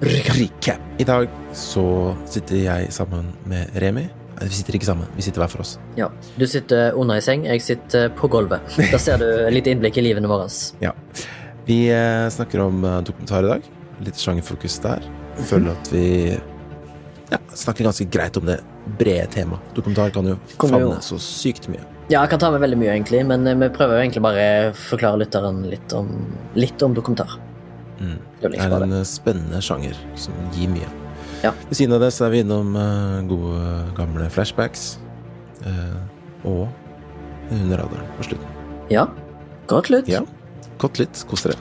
Recap. I dag så sitter jeg sammen med Remi. Vi sitter ikke sammen, vi sitter hver for oss. Ja. Du sitter under i seng, jeg sitter på gulvet. Da ser du litt innblikk i livene våre. Ja. Vi eh, snakker om eh, dokumentar i dag. Litt sjangerfokus der. Føler at vi ja, snakker ganske greit om det brede temaet. Dokumentar kan jo favne så sykt mye. Ja, jeg kan ta med veldig mye, egentlig, men eh, vi prøver egentlig bare å forklare lytteren litt om, litt om dokumentar. Mm. Det er en eh, spennende sjanger som gir mye. Ja. Ved siden av det så er vi innom eh, gode, gamle flashbacks. eh, og under radaren på slutten. Ja. Godt lytt. Ja. Godt lytt. Kos dere.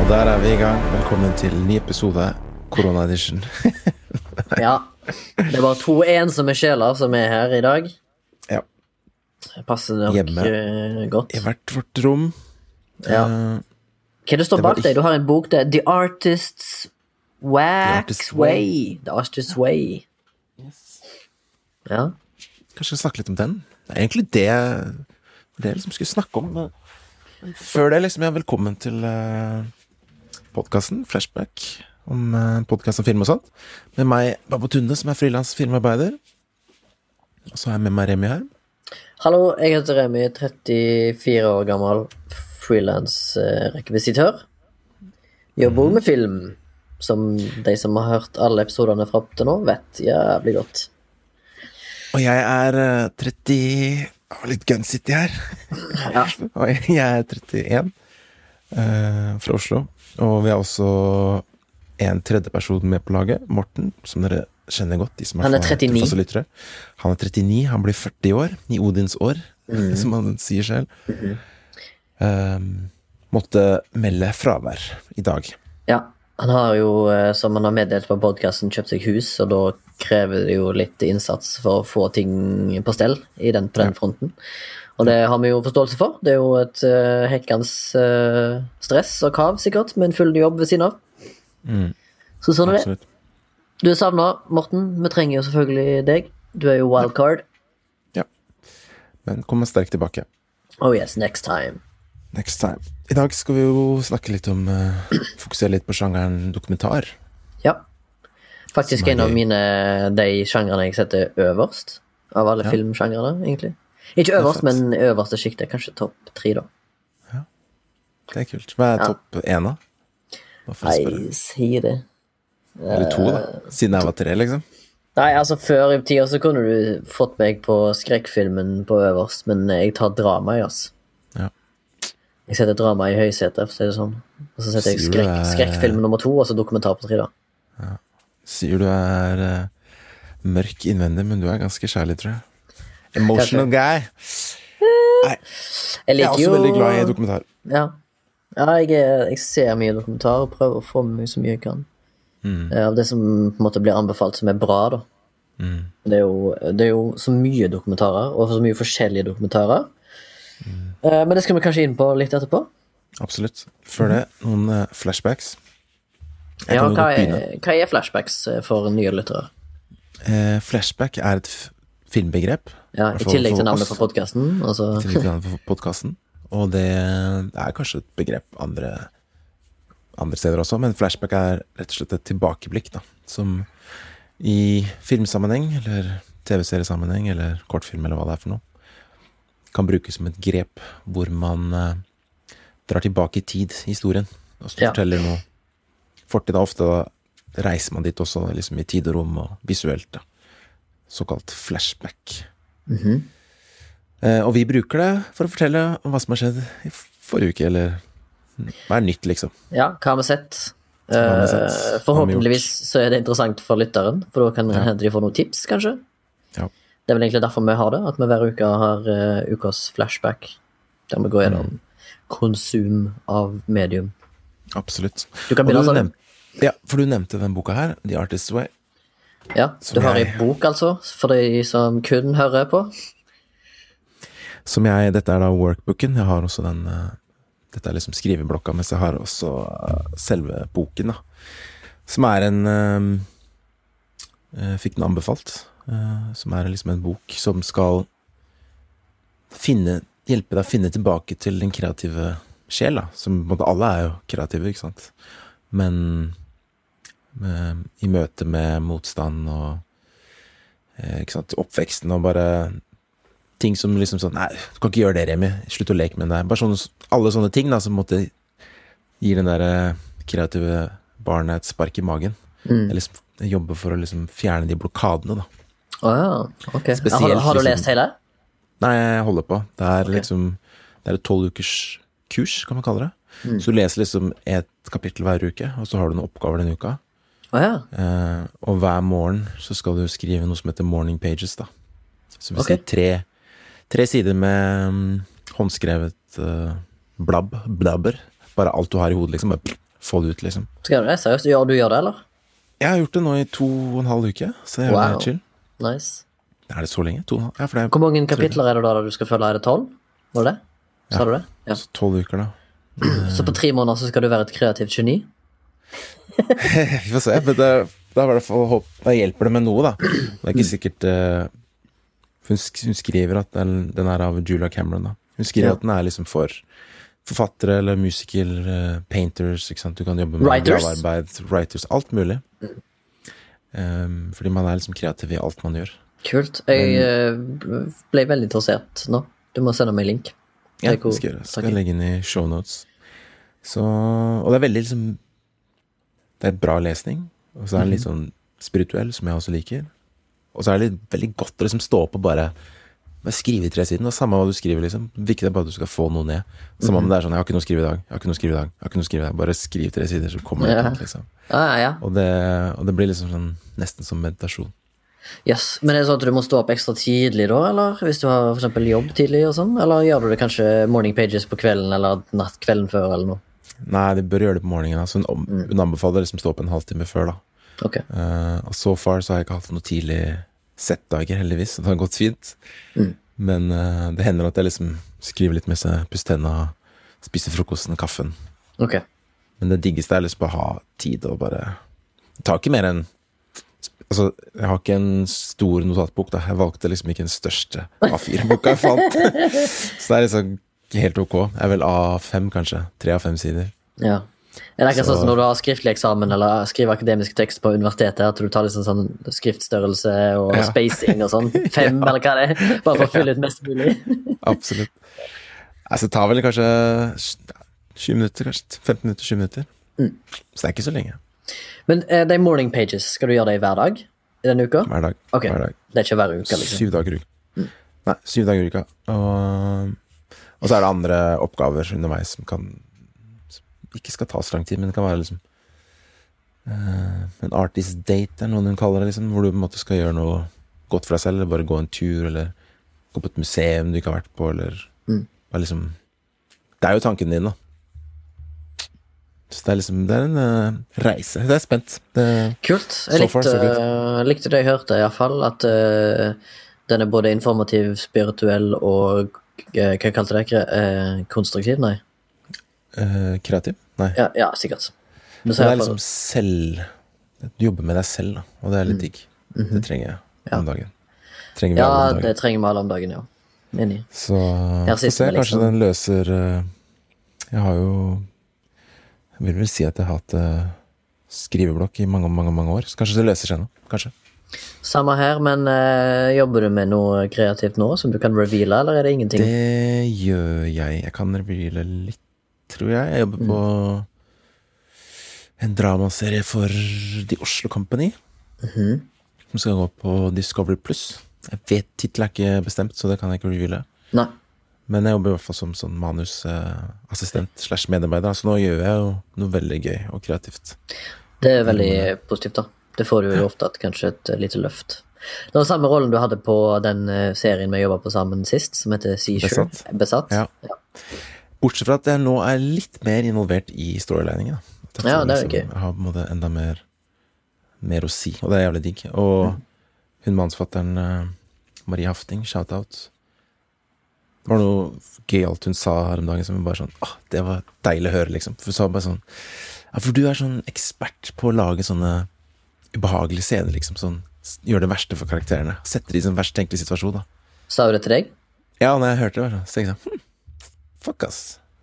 Og der er vi i gang. Velkommen til ny episode Korona Edition. Ja. Det er bare to ensomme sjeler som er her i dag. ja. Det passer nok Hjemme. eh, godt. I hvert vårt rom. Ja. Eh, Hva er det står bak deg? Du har en bok der. The Artist's Wax Artist's Way. The Artist's Way. Ja. Kanskje snakke litt om den? Det er egentlig det det jeg liksom skulle snakke om. Før det, liksom, ja, velkommen til uh, podkasten Flashback. Om uh, podkast og film og sånt. Med meg, Babbo Tunde, som er frilans filmarbeider. Og så har jeg med meg Remi her. Hallo, jeg heter Remi, 34 år gammel frilans rekvisitør. Jobber mm. med film, som de som har hørt alle episodene fra til nå, vet jævlig godt. Og jeg er uh, 30 Å, Litt gun city her. Ja. Og jeg er 31, uh, fra Oslo. Og vi har også en tredjeperson med på laget, Morten, som dere kjenner godt. De som Han er 39. Han er 39, han blir 40 år, i Odins år, Mm. som han sier selv. Mhm. Um, måtte melde fravær i dag. Ja, han har jo, eh, som han har meddelt på podkasten, kjøpt seg hus, og da krever det jo litt innsats for å få ting på stell i den, på den fronten. Og det har vi jo forståelse for. Det er jo et uh, hekkende uh, stress og kav, sikkert, med en full jobb ved siden av. Mm, Så sånn er det. absolutt. Du er savna, Morten. Vi trenger jo selvfølgelig deg. Du er jo wildcard. Men kommer sterkt tilbake. Oh yes, next time. Next time. I dag skal vi jo snakke litt om uh, Fokusere litt på sjangeren dokumentar. Ja. Faktisk en av mine de sjangrene jeg setter øverst av alle Ja. filmsjangrene, egentlig. Ikke er øverst, men øverste sjiktet. Kanskje topp tre, da. Det er kult. Hva er Ja. topp én, da? Bare for å spørre. Nei, si det. Eller to, da. Siden jeg var tre, liksom. Nei, altså Før i tida så kunne du fått meg på skrekkfilmen på øverst, men jeg tar drama, i altså. Ja. Jeg setter drama i høysetet, for å si det sånn. Og så setter jeg Sier skrekk, det- skrekkfilm nummer to, og så dokumentar på tre, da. Ja. Sier du er uh, mørk innvendig, men du er ganske kjærlig, tror jeg. Emotional guy. Nei, Jeg jeg er også jo veldig glad i dokumentar. Ja, ja jeg, jeg ser mye dokumentar og prøver å få med meg så mye jeg kan. Mm. Eh, Av det som på en måte blir anbefalt som er bra, da. Mm. Det, er jo, det er jo så mye dokumentarer, og så mye forskjellige dokumentarer. Mm. Eh, Men det skal vi kanskje inn på litt etterpå. Absolutt. Før det, noen eh, flashbacks. Jeg Ja, hva er, hva er flashbacks for nye lyttere? Eh, flashback er et filmbegrep. Ja, I tillegg til navnet på podkasten. Altså, til podkasten. Og det er kanskje et begrep andre, andre steder også, men flashback er rett og slett et tilbakeblikk, da. Som i filmsammenheng, eller TV-seriesammenheng, eller kortfilm, eller hva det er for noe, kan brukes som et grep hvor man eh, drar tilbake i tid i historien, og så Ja. forteller noe fortid. Ofte da reiser man dit også, liksom i tid og rom, og visuelt, da. Såkalt flashback. Mhm. Eh, og vi bruker det for å fortelle om hva som har skjedd i forrige uke, eller hva er nytt, liksom. Ja, hva har vi sett? har vi sett? Eh, forhåpentligvis så er det interessant for lytteren, for da kan Ja. de få noen tips, kanskje. Ja. Det er vel egentlig derfor vi har det, at vi hver uke har uh, ukas flashback, der vi går gjennom Mm. konsum av medium. Absolutt. Du kan begynne sånn. ja, for du nevnte den boka her, The Artist's Way. Ja, du har jeg- ei bok, altså, for de som kun hører på. Som jeg, dette er da workbooken. Jeg har også den eh, Dette er liksom skriveblokka, mens jeg har også eh, selve boken, da. Som er en Jeg eh, fikk den anbefalt, som er liksom en bok som skal finne Hjelpe deg å finne tilbake til den kreative sjel, da. Som på en måte alle er jo kreative, ikke sant. Men med, i møte med motstand og ikke sant, oppveksten og bare ting som liksom sånn Nei, du kan ikke gjøre det, Remi. Slutt å leke med det. Bare sånne, alle sånne ting da, som måtte gi den der eh, kreative barnet et spark i magen. Mm. Eller jobbe for å liksom fjerne de blokadene, da. Oh, ja, ok. Spesielt har, har du liksom- lest hele? Nei, jeg holder på. Det er okay. liksom Det er et tolv ukers kurs, kan man kalle det. Mm. Så du leser liksom et kapittel hver uke, og så har du noen oppgaver denne uka. Oh, ja. Eh, og hver morgen så skal du skrive noe som heter morning pages, da. Så vi okay. tre, tre sider med mm, håndskrevet eh, blabb, blabber. Bare alt du har i hodet, liksom. Bare få det ut, liksom. Skal du det? Seriøst? Gjør du gjør det, eller? Jeg har gjort det nå i to og en halv uke, så jeg Wow. er chill. Nice. Er det så lenge? To og en halv? Ja, for det Hvor mange kapitler er det da du skal følge? Er det tolv? Var det det? Sa du det? Ja. Så tolv uker, da. Så på tre måneder så skal du være et kreativt geni? Vi får se. Men det, da, det for, håp- da hjelper det med noe, da. Det er ikke sikkert for hun, sk- hun skriver at den, den er av Julia Cameron. da Hun skriver Ja. at den er liksom for forfattere eller musikere, eh, painters. Ikke sant? Du kan jobbe med Writers. gravearbeid, writers, alt mulig. Um, fordi man er liksom kreativ i alt man gjør. Kult. Jeg Men, ble veldig interessert nå. Du må sende meg link. Ja, er skal, jeg skal legge inn i shownotes. Så Og det er veldig liksom Det er bra lesning, og så er Mhm. den litt sånn spirituell, som jeg også liker. Og så er det veldig godt å liksom stå opp og bare bare skrive i tre sider. Og samme hva du skriver, liksom. Viktig er bare at du skal få noe ned. Samme Mhm. om det er sånn 'Jeg har ikke noe å skrive i dag', 'Jeg har ikke noe å skrive i dag', 'Jeg har ikke noe å skrive i dag'. Bare skriv tre sider, så kommer det ut, liksom. Ja, ja, ja. Og det, og det blir liksom sånn nesten som meditasjon. Yes. Men er det sånn at du må stå opp ekstra tidlig da, eller? Hvis du har for jobb tidlig og sånn? Eller gjør du det kanskje morning pages på kvelden eller natt kvelden før eller noe? Nei, de bør gjøre det på morgenen. Altså, Mm. hun anbefaler liksom stå opp en halvtime før, da. Ok. Uh, og so far så har jeg ikke hatt noe tidlig settdager, heldigvis. Det har gått fint. Mm. Men uh, det hender at jeg liksom skriver litt med seg, pusser tenna, spiser frokosten, kaffen. Ok. Men det diggeste er liksom å ha tid og bare Det tar ikke mer enn Altså, jeg har ikke en stor notatbok, da. Jeg valgte liksom ikke den største A4-boka jeg fant. så det er liksom helt ok. Jeg er vel A5, kanskje. Tre av fem sider. Ja. Er det ikke Så- sånn som når du har skriftlig eksamen eller skriver akademisk tekst på universitetet, at du tar liksom sånn skriftstørrelse og Ja. spacing og sånn? Fem, eller hva det er? Bare for å fylle ut mest mulig? Absolutt. Altså, det tar vel kanskje 20 minutter, kanskje. 15 minutter, 20 minutter. Mm. Så det er ikke så lenge. Men uh, de morning pages, skal du gjøre det hver dag i denne uka? Hver dag. Okay. Hver dag. Det er ikke hver uke, liksom? Syv dager i uka. Nei, syv dager i uka. Og, og så er det andre oppgaver underveis som kan Ikke skal ta så lang tid, men det kan være liksom uh, En artist date er noe hun kaller det, liksom, hvor du på en måte skal gjøre noe godt for deg selv, eller bare gå en tur, eller gå på et museum du ikke har vært på, eller Mm. bare liksom Det er jo tanken din, da. Så det er liksom Det er en uh, reise. Det er spent. Det, Kult. Jeg So far, likte, so eh, likte det jeg hørte, iallfall. At uh, den er både informativ, spirituell og uh, Hva kalte det? Kre- eh, konstruktiv? Nei. kreativ? Nei. Ja, ja sikkert. Men sier det er liksom selv Du jobber med deg selv, da, og det er litt digg. Det trenger jeg Mm. Mhm. Ja. om dagen. Trenger Ja, om dagen. det trenger vi alle om dagen, ja. Enig. Så får få se, kanskje liksom. den løser eh, Jeg har jo Jeg vil vel si at jeg har hatt eh, skriveblokk i mange, mange, mange år. Så kanskje det løser seg nå. Kanskje. Samme her, men eh, jobber du med noe kreativt nå som du kan reveale, eller er det ingenting? Det gjør jeg. Jeg kan reveale litt, tror jeg. Jeg jobber på Mm. en dramaserie for The Oslo Company. Mhm. Som skal gå på Discovery Pluss. Jeg vet Tittelen er ikke bestemt, så det kan jeg ikke reveale. Nei. Men jeg jobber i hvert fall som sånn manusassistent slash medarbeider. Så nå gjør jeg jo noe veldig gøy og kreativt. Det er veldig positivt, da. Det får du jo ofte at kanskje et eh, lite løft. Det var samme rollen du hadde på den eh, serien vi jobba på sammen sist, som heter Seashore. Besatt. Besatt. Ja. Bortsett fra at jeg nå er litt mer involvert i storyliningen. da. Ja, det er jo gøy. Jeg har på en måte enda mer, mer å si, og det er jævlig digg. Og Mm. hun mannsfatteren eh, Marie Hafting, shout-out. Det var noe gøyalt hun sa her om dagen som bare sånn Åh, det var deilig å høre, liksom. For hun sa bare sånn Ja, for du er sånn ekspert på å lage sånne ubehagelige scener, liksom. Sånn gjør det verste for karakterene. Setter de i en verst tenkelig situasjon, da. Sa hun det til deg? Ja, når jeg hørte det, så tenkte jeg sånn hm, Fuck, ass.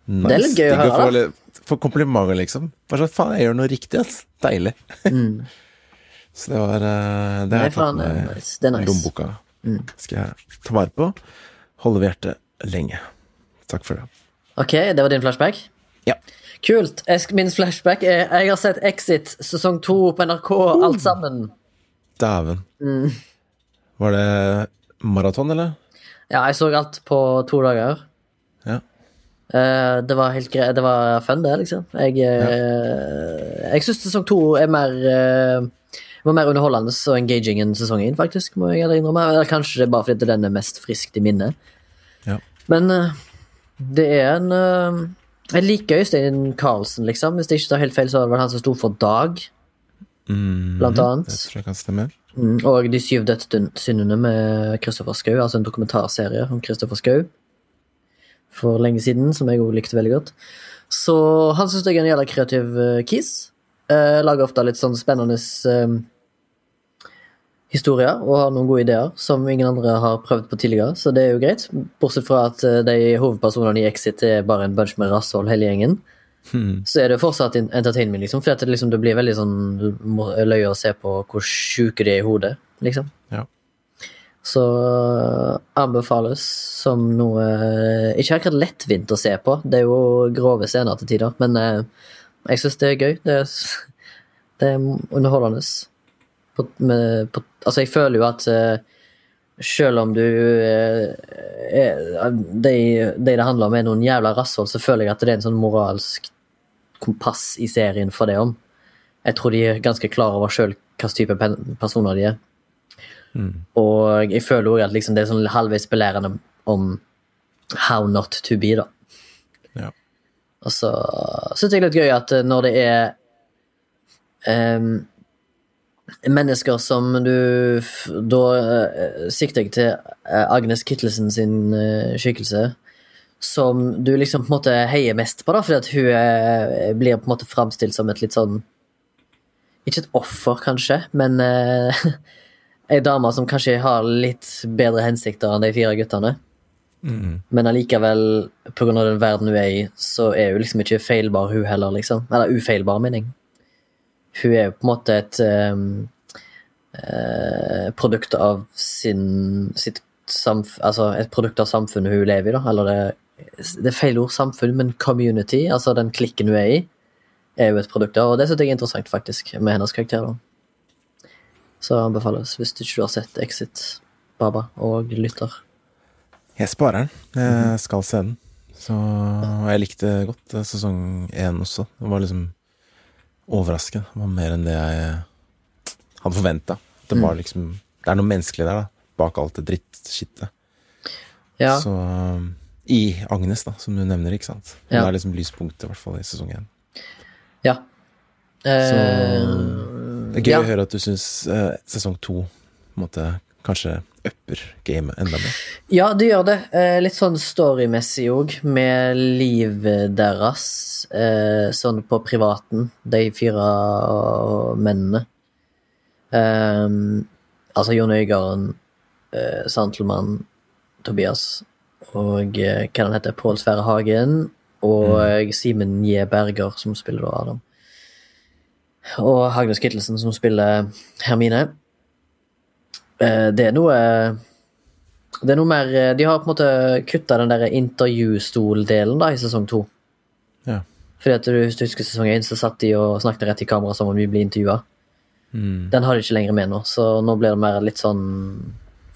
Nice. Det er litt gøy å høre, få, komplimenter, liksom. Bare sånn, faen, jeg gjør noe riktig, ass. Deilig. så det var eh, Det har jeg tatt med nice. Nice. lommeboka. Skal jeg ta vare på. Holde ved hjertet lenge. Takk for det. Ok, det var din flashback? Ja. Kult. Min flashback er Jeg har sett Exit sesong to på NRK, alt sammen. Dæven. Mm. Var det maraton, eller? Ja, jeg så alt på to dager. Ja. Eh, det var helt greit. Det var fun, det, liksom. Jeg, uh, jeg syns sesong to er mer uh, var mer underholdende og engaging enn sesong én, faktisk. må jeg innrømme. Eller kanskje det er bare fordi den er mest friskt i minnet. Ja. Men eh, det er en eh, Jeg liker Øystein Carlsen, liksom. Hvis det ikke tar helt feil, så var det vel han som sto for Dag, Mm, blant annet. Det tror jeg kan stemme. Mm, og De syv dødssyndene med Kristoffer Schou, altså en dokumentarserie om Kristoffer Schou for lenge siden, som jeg òg likte veldig godt. Så han syns jeg er en jævla kreativ uh, kis. Uh, lager ofte litt sånn spennende uh, historier og har noen gode ideer som ingen andre har prøvd på tidligere, så det er jo greit. Bortsett fra at de hovedpersonene i Exit er bare en bunch med rasshold, hele gjengen. Så er det fortsatt in- entertainment, liksom. For det, liksom, det blir veldig sånn løye å se på hvor sjuke de er i hodet, liksom. Ja. Så øh, anbefales som noe øh, Ikke akkurat lettvint å se på, det er jo grove scener til tider, men øh, jeg syns det er gøy. Det er, det er underholdende. På, med, på, altså, jeg føler jo at selv om du er, de, de det handler om, er noen jævla rasshold, så føler jeg at det er en sånn moralsk kompass i serien for det om. Jeg tror de er ganske klar over sjøl hvilken type personer de er. Og jeg føler òg at liksom det er sånn halvveis belærende om how not to be, da. Ja. Og så syns jeg det er litt gøy at eh, når det er um, mennesker som du Da uh, sikter jeg til eh, Agnes Kittelsen sin uh, skikkelse, som du liksom på en måte heier mest på, da, fordi at hun uh, blir på en måte framstilt som et litt sånn Ikke et offer, kanskje, men ei dame som kanskje har litt bedre hensikter enn de fire guttene. Men allikevel, pga. den verden hun er i, så er hun liksom ikke feilbar, hun heller, liksom. Eller ufeilbar, mener jeg. Hun er jo på en måte et um, uh, produkt av sin sitt samf Altså et produkt av samfunnet hun lever i, da. Eller det, det er feil ord, samfunn, men community, altså den klikken hun er i, er jo et produkt av. Og det syns jeg er interessant, faktisk, med hennes karakter. da. Så anbefales hvis du ikke har sett Exit, Baba, og lytter. Jeg sparer den. Jeg skal se den. Så og jeg likte godt eh, sesong én også. Det var liksom overraskende. Det var mer enn det jeg hadde forventa. Det Mm. var liksom Det er noe menneskelig der, da. Bak alt det drittskittet. Ja, Så um, I Agnes, da, som du nevner, ikke sant. Hun Ja. er liksom lyspunktet, i hvert fall i sesong én. ja. Så Eh, det er gøy ja. å høre at du syns eh, sesong to måte kanskje upper gamet enda mer. Ja, det gjør det. Eh, litt sånn storymessig òg, med livet deres eh, sånn på privaten, de fire mennene. Eh, altså Jon Øigarden, eh, Santelmann, Tobias og eh, hva han heter, Pål Sverre Hagen og Simen J. Berger, som spiller da Adam. Og Agnes Kittelsen, som spiller Hermine. Eh, det er noe det er noe mer eh, De har på en måte kutta den der intervjustoldelen i sesong to. Ja. Fordi at du, Hvis du husker sesong én, så satt de og snakket rett i kamera som om vi ble intervjua. Mm. Den har de ikke lenger med nå, så nå blir det mer litt sånn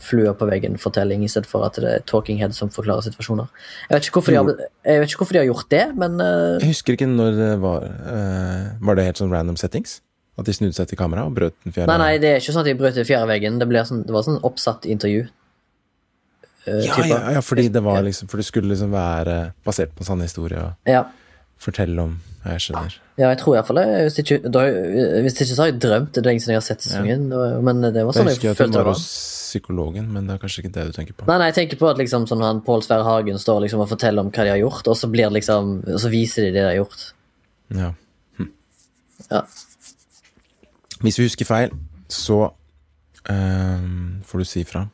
flua på veggen-fortelling i stedet for at det er talking head som forklarer situasjoner. Jeg vet ikke hvorfor, de har, vet ikke hvorfor de har gjort det, men uh... Jeg husker ikke når det var uh, Var det helt sånn random settings? At de snudde seg til kamera og brøt den fjerde Nei, nei, det er ikke sånn at de brøt den fjerde veggen. Det, sånn, det var sånn oppsatt intervju. Uh, Ja, ja, ja, fordi det var liksom For det skulle liksom være basert på en sann historie og ja. fortelle om Jeg skjønner. Ja, jeg tror iallfall det. Hvis ikke, da, hvis ikke så har jeg drømt. Det er lenge siden jeg har sett sesongen. Ja. Men det var Jeg sånn jeg, husker at hun følte var hos psykologen, men det er kanskje ikke det du tenker på. Nei, nei, jeg tenker på at liksom sånn han Pål Sverre Hagen står liksom og forteller om hva de har gjort, og så blir det liksom Og så viser de det de har gjort. Ja. Ja. Hvis vi husker feil, så øh, får du si fra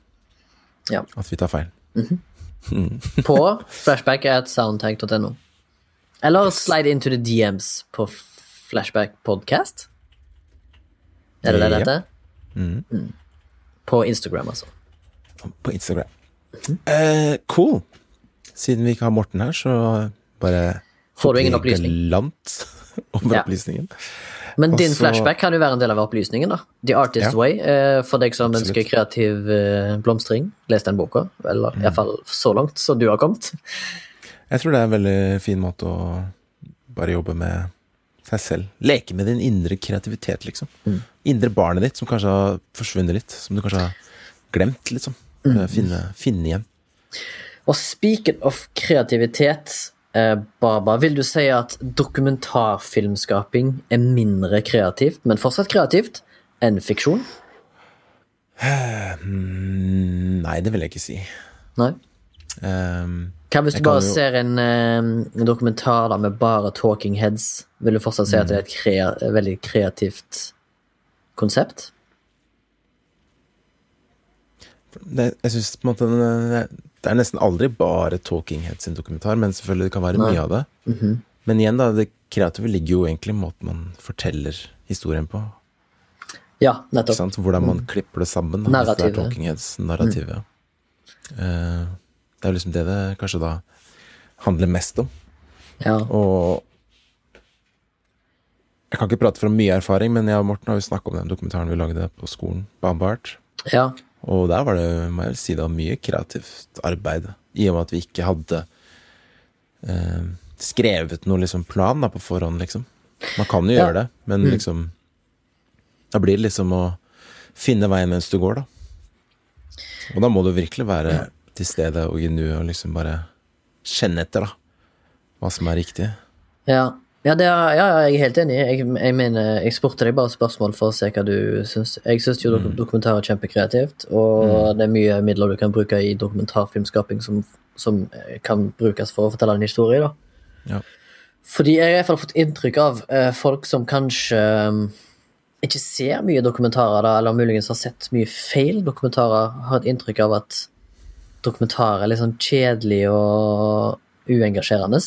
Ja. at vi tar feil. På flashback at soundtank.no. Eller slide into the DMs på Flashback Podcast. Er det det det heter? Mm. På Instagram, altså. På Instagram. Eh, cool. Siden vi ikke har Morten her, så bare Får du ingen opplysning? Galant over Ja. opplysningen. Men din Også... flashback kan jo være en del av opplysningen, da. The Artist Ja. Way. Eh, for deg som Absolutt. ønsker kreativ eh, blomstring, les den boka. Eller Mm. iallfall så langt som du har kommet. Jeg tror det er en veldig fin måte å bare jobbe med seg selv. Leke med din indre kreativitet, liksom. Mm. Indre barnet ditt som kanskje har forsvunnet litt. Som du kanskje har glemt, liksom. Mm. Finne, finne igjen. Og speaking of kreativitet, eh, Baba, vil du si at dokumentarfilmskaping er mindre kreativt, men fortsatt kreativt, enn fiksjon? Mm, nei, det vil jeg ikke si. Nei? Ehm, Hva hvis du bare jo- ser en, eh, en dokumentar da, med bare talking heads? Vil du fortsatt si at det er et krea veldig kreativt konsept? det, jeg synes på en måte Det er nesten aldri bare Talking Heads sin dokumentar, men selvfølgelig det kan være Nei. mye av det. Men igjen, da, det kreative ligger jo egentlig i måten man forteller historien på. Ja, nettopp. Hvordan man klipper det sammen. Da, hvis det er Narrativet. Talking Heads, narrativet. Eh, det er jo liksom det det kanskje da handler mest om. Ja. Og jeg kan ikke prate fra mye erfaring, men jeg og Morten har jo snakka om den dokumentaren vi lagde på skolen, Bambart. ja. Og der var det, må jeg si, det var mye kreativt arbeid. I og med at vi ikke hadde eh, skrevet noen liksom plan da, på forhånd, liksom. Man kan jo Ja. gjøre det, men liksom Da blir det liksom å finne veien mens du går, da. Og da må du virkelig være til stede og i nuet og liksom bare kjenne etter, da. Hva som er riktig. Ja, ja, det er, ja, ja, jeg er helt enig. Jeg, jeg mener, jeg spurte deg bare spørsmål for å se hva du syns. Jeg syns jo mm. dokumentar er kjempekreativt, og det er mye midler du kan bruke i dokumentarfilmskaping som, som eh, kan brukes for å fortelle en historie, da. Ja. Fordi jeg har i hvert fall fått inntrykk av eh, folk som kanskje um, ikke ser mye dokumentarer, da, eller muligens har sett mye feil dokumentarer, har et inntrykk av at dokumentarer er litt sånn kjedelig og uengasjerende.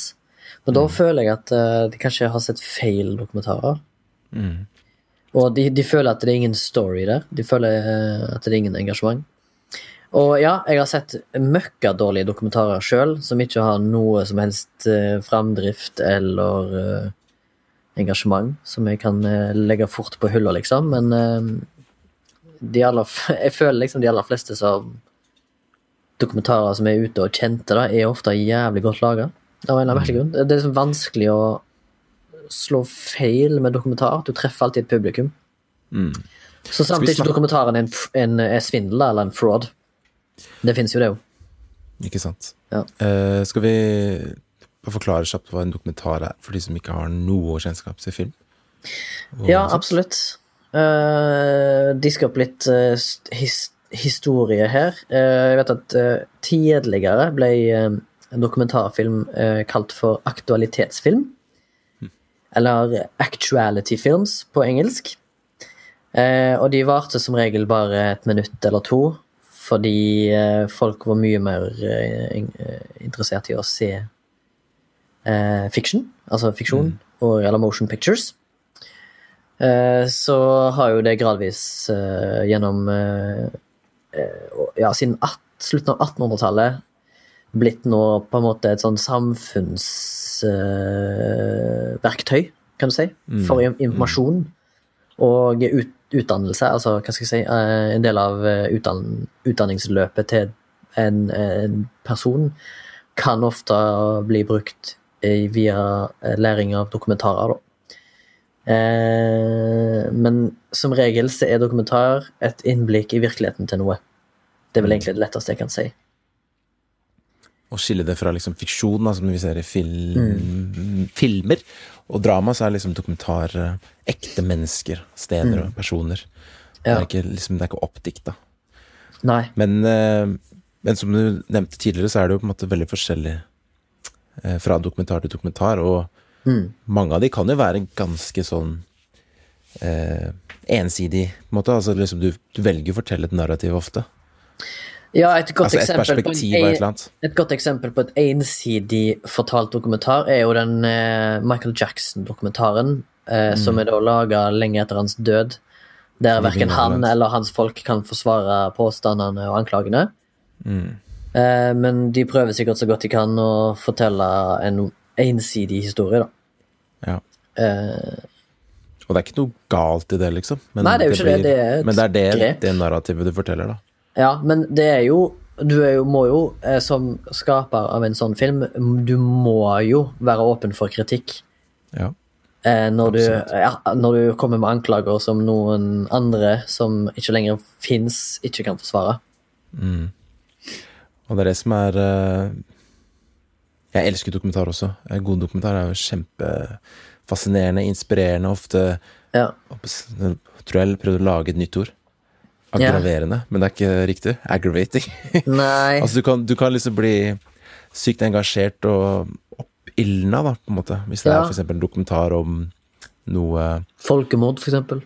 Men da føler jeg at eh, de kanskje har sett feil dokumentarer. Mm. Og de, de føler at det er ingen story der. De føler eh, at det er ingen engasjement. Og ja, jeg har sett møkkadårlige dokumentarer sjøl, som ikke har noe som helst eh, framdrift eller engasjement, som jeg kan legge fort på hylla, liksom. Men de aller, jeg føler liksom de aller fleste som dokumentarer som er ute og kjente, da, er ofte jævlig godt laga. Av en eller annen grunn. Det er liksom vanskelig å slå feil med dokumentar. Du treffer alltid et publikum. Mm. Så samtidig ikke dokumentaren er en, en, er svindel eller en fraud. Det fins jo, det jo. Ikke sant. Ja. Uh, skal vi forklare kjapt hva en dokumentar er, for de som ikke har noe kjennskap til film? Og Ja, absolutt. Uh, Diske opp litt uh, his, historie her. Eh, jeg vet at eh, tidligere ble eh, en dokumentarfilm kalt for aktualitetsfilm. Eller actuality films på engelsk. Og de varte som regel bare et minutt eller to, fordi folk var mye mer in- interessert i å se fiksjon. fiction, altså fiksjon, og, eller motion pictures. Så har jo det gradvis gjennom Ja, siden at, slutten av 1800-tallet blitt nå på en måte et sånn samfunnsverktøy, kan du si, for in- informasjon og ut, utdannelse. Altså, hva skal jeg si, uh, en del av eh, utdann, utdanningsløpet til en, en person kan ofte bli brukt i, via eh, læring av dokumentarer, da. Eh, men som regel så er dokumentar et innblikk i virkeligheten til noe. Det er vel egentlig det letteste jeg kan si. Å skille det fra liksom fiksjon, da, som vi ser i film, filmer, og drama, så er liksom dokumentar eh, ekte mennesker, steder og personer. Det, er ikke, liksom, det er ikke oppdikta. Men, eh, men som du nevnte tidligere, så er det jo på en måte veldig forskjellig fra dokumentar til dokumentar, og Mm. mange av de kan jo være ganske sånn eh, ensidig, på en måte. Altså liksom du, du velger å fortelle et narrativ ofte. Ja, et godt, Altså et en, et et godt eksempel på et ensidig fortalt dokumentar er jo den eh, Michael Jackson-dokumentaren, eh, som er da laga lenge etter hans død. Der verken han eller hans folk kan forsvare påstandene og anklagene. Mm. Eh, men de prøver sikkert så godt de kan å fortelle en ensidig historie, da. Ja. Eh, Og det er ikke noe galt i det, liksom. Men Nei, det er jo ikke det, det er et men det er det, grep. det narrativet du forteller, da. Ja, men det er jo Du er jo, må jo, eh, som skaper av en sånn film, du må jo være åpen for kritikk. Ja. Eh, når, du, ja, når du kommer med anklager som noen andre som ikke lenger fins, ikke kan forsvare. Og det er det som er eh, Jeg elsker dokumentar også. Gode god dokumentar er jo kjempefascinerende, inspirerende, ofte Ja. Tror jeg prøvde å lage et nytt ord. Aggraverende, men det er ikke riktig. Aggravating. Nei altså, du kan, du kan liksom bli sykt engasjert og oppildna, da, på en måte. Hvis det Ja. er eksempel en dokumentar om noe Folkemord, eksempel.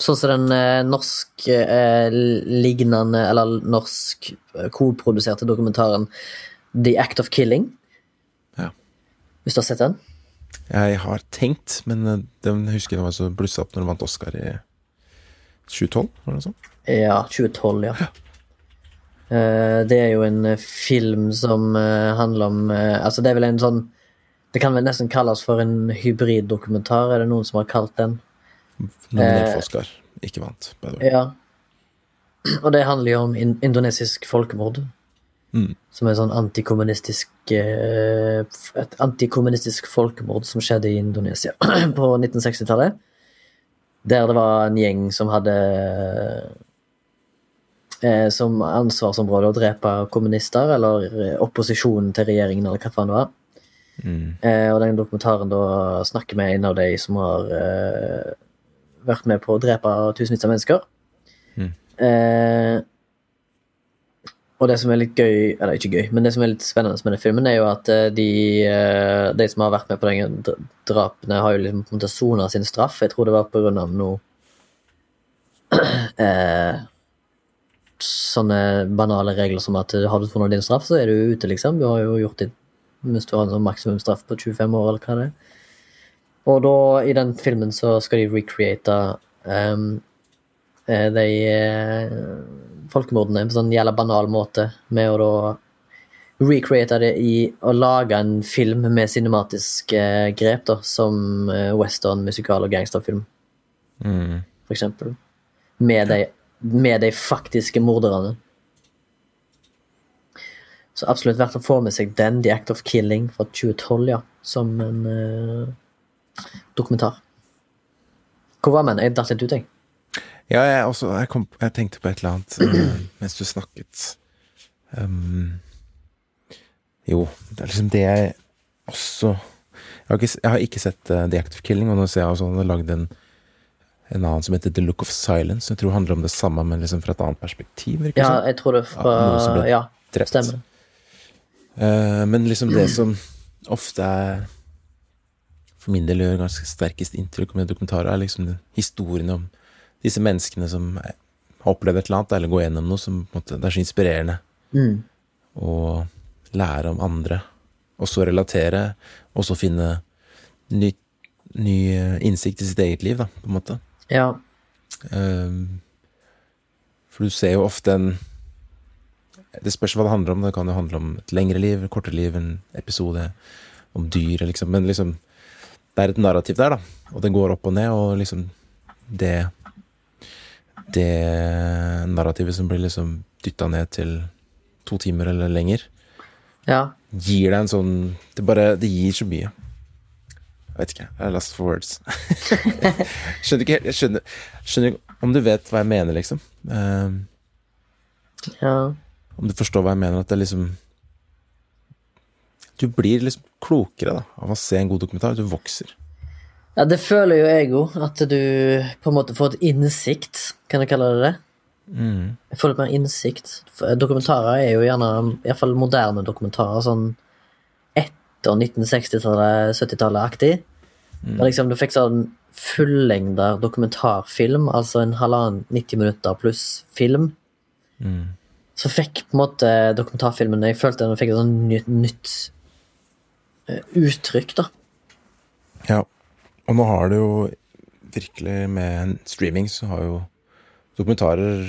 Sånn som den eh, norsk eh, eller norsk eh, koproduserte dokumentaren The Act of Killing. Hvis du har sett den? Jeg har tenkt, men eh, den husker jeg var så blussa opp når den vant Oscar i 2012, var det sånn? Ja, 2012, ja. ja. det er jo en eh, film som eh, handler om eh, Altså, det er vel en sånn Det kan vel nesten kalles for en hybriddokumentar, er det noen som har kalt den? Nominert for Oscar. Ikke vant, by the way. Ja. Og det handler jo om indonesisk folkemord. Mm. Som er sånn antikommunistisk eh, Et antikommunistisk folkemord som skjedde i Indonesia på 1960-tallet. Der det var en gjeng som hadde eh, som ansvarsområde å drepe kommunister, eller eh, opposisjonen til regjeringen, eller hva faen det var. Mm. Eh, og den dokumentaren da snakker med en av de som har vært med på å drepe tusenvis av mennesker. Mm. Eh, og det som er litt gøy, eller ikke gøy, men det som er litt spennende med den filmen, er jo at eh, de, eh, de som har vært med på den drapene, har jo liksom på en måte sona sin straff. Jeg tror det var på grunn av noe eh, Sånne banale regler som at har du funnet din straff, så er du ute, liksom. Du har jo gjort ditt hvis du har en sånn maksimumsstraff på 25 år, eller hva det er. Og da, i den filmen, så skal de recreate um, eh, de eh, folkemordene på en sånn jævla banal måte, med å da recreate det i å lage en film med cinematisk eh, grep, da, som eh, western, musikal og gangsterfilm, Mm. for eksempel. Med de, med de faktiske morderne. Så absolutt verdt å få med seg den, The Act of Killing fra 2012, ja, som en uh, dokumentar. Hvor var man? Jeg datt litt ut, jeg. Ja, jeg, også, jeg, kom, jeg tenkte på et eller annet eh, mens du snakket. Um, jo, det er liksom det jeg også Jeg har ikke, jeg har ikke sett uh, The Act of Killing, og nå ser jeg også han har lagd en, en annen som heter The Look of Silence. Som Jeg tror handler om det samme, men liksom fra et annet perspektiv. Virker Ja, jeg tror det fra Ja, Ja, stemmer. Uh, men liksom det som ofte er For min del gjør ganske sterkest inntrykk med dokumentarer, er liksom historiene om disse menneskene som har opplevd et eller annet, eller går gjennom noe som måte, det er så inspirerende Mm. å lære om andre, og så relatere, og så finne ny, ny eh, innsikt i sitt eget liv, da, på en måte. Ja. Um, For du ser jo ofte en Det spørs hva det handler om. Det kan jo handle om et lengre liv, et kortere liv, en episode om dyret, liksom. Men liksom Det er et narrativ der, da. Og det går opp og ned, og liksom det Det narrativet som blir liksom dytta ned til to timer eller lenger, ja. gir deg en sånn Det bare Det gir så mye. Jeg vet ikke. Er lost for words. skjønner ikke helt skjønner, skjønner om du vet hva jeg mener, liksom. Ehm, ja. om du forstår hva jeg mener. At det er liksom Du blir liksom klokere da av å se en god dokumentar. Du vokser. Ja, det føler jo jeg òg, at du på en måte får et innsikt, kan jeg kalle det det? Mm. Jeg får litt mer innsikt. Dokumentarer er jo gjerne, iallfall moderne dokumentarer, sånn etter 1960-tallet, 70-tallet-aktig. Mm. liksom du fikk sånn fullengda dokumentarfilm, altså en halvannen 90 minutter pluss film. Mm. Så fikk på en måte dokumentarfilmen Jeg følte den fikk et sånn nytt, nytt eh, uttrykk, da. Ja. Og nå har det jo virkelig med streaming så har jo dokumentarer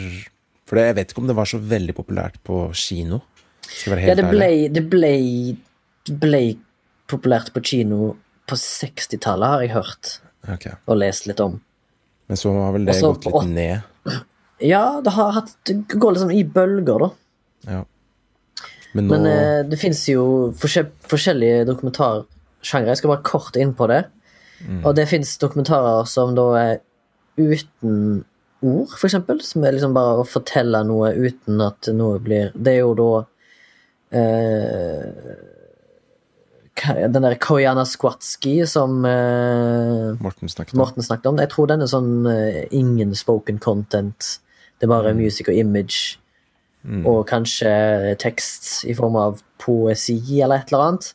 For jeg vet ikke om det var så veldig populært på kino. Ja, det ble, det ble, det ble populært på kino på 60-tallet, har jeg hørt Okay. og lest litt om. Men så har vel det Også gått litt ned. Ja, det har hatt Det går liksom i bølger, da. Ja. Men nå Men eh, det fins jo forskjell, forskjellige dokumentarsjangre. Jeg skal bare kort inn på det. Mm. Og det fins dokumentarer som da er uten ord, for eksempel. Som er liksom bare å fortelle noe uten at noe blir Det er jo da eh, Den der Koyana Skwatsky som eh, Morten snakket. Morten snakket om. Jeg tror den er sånn eh, ingen spoken content. Det er bare music og image. Og kanskje tekst i form av poesi eller et eller annet.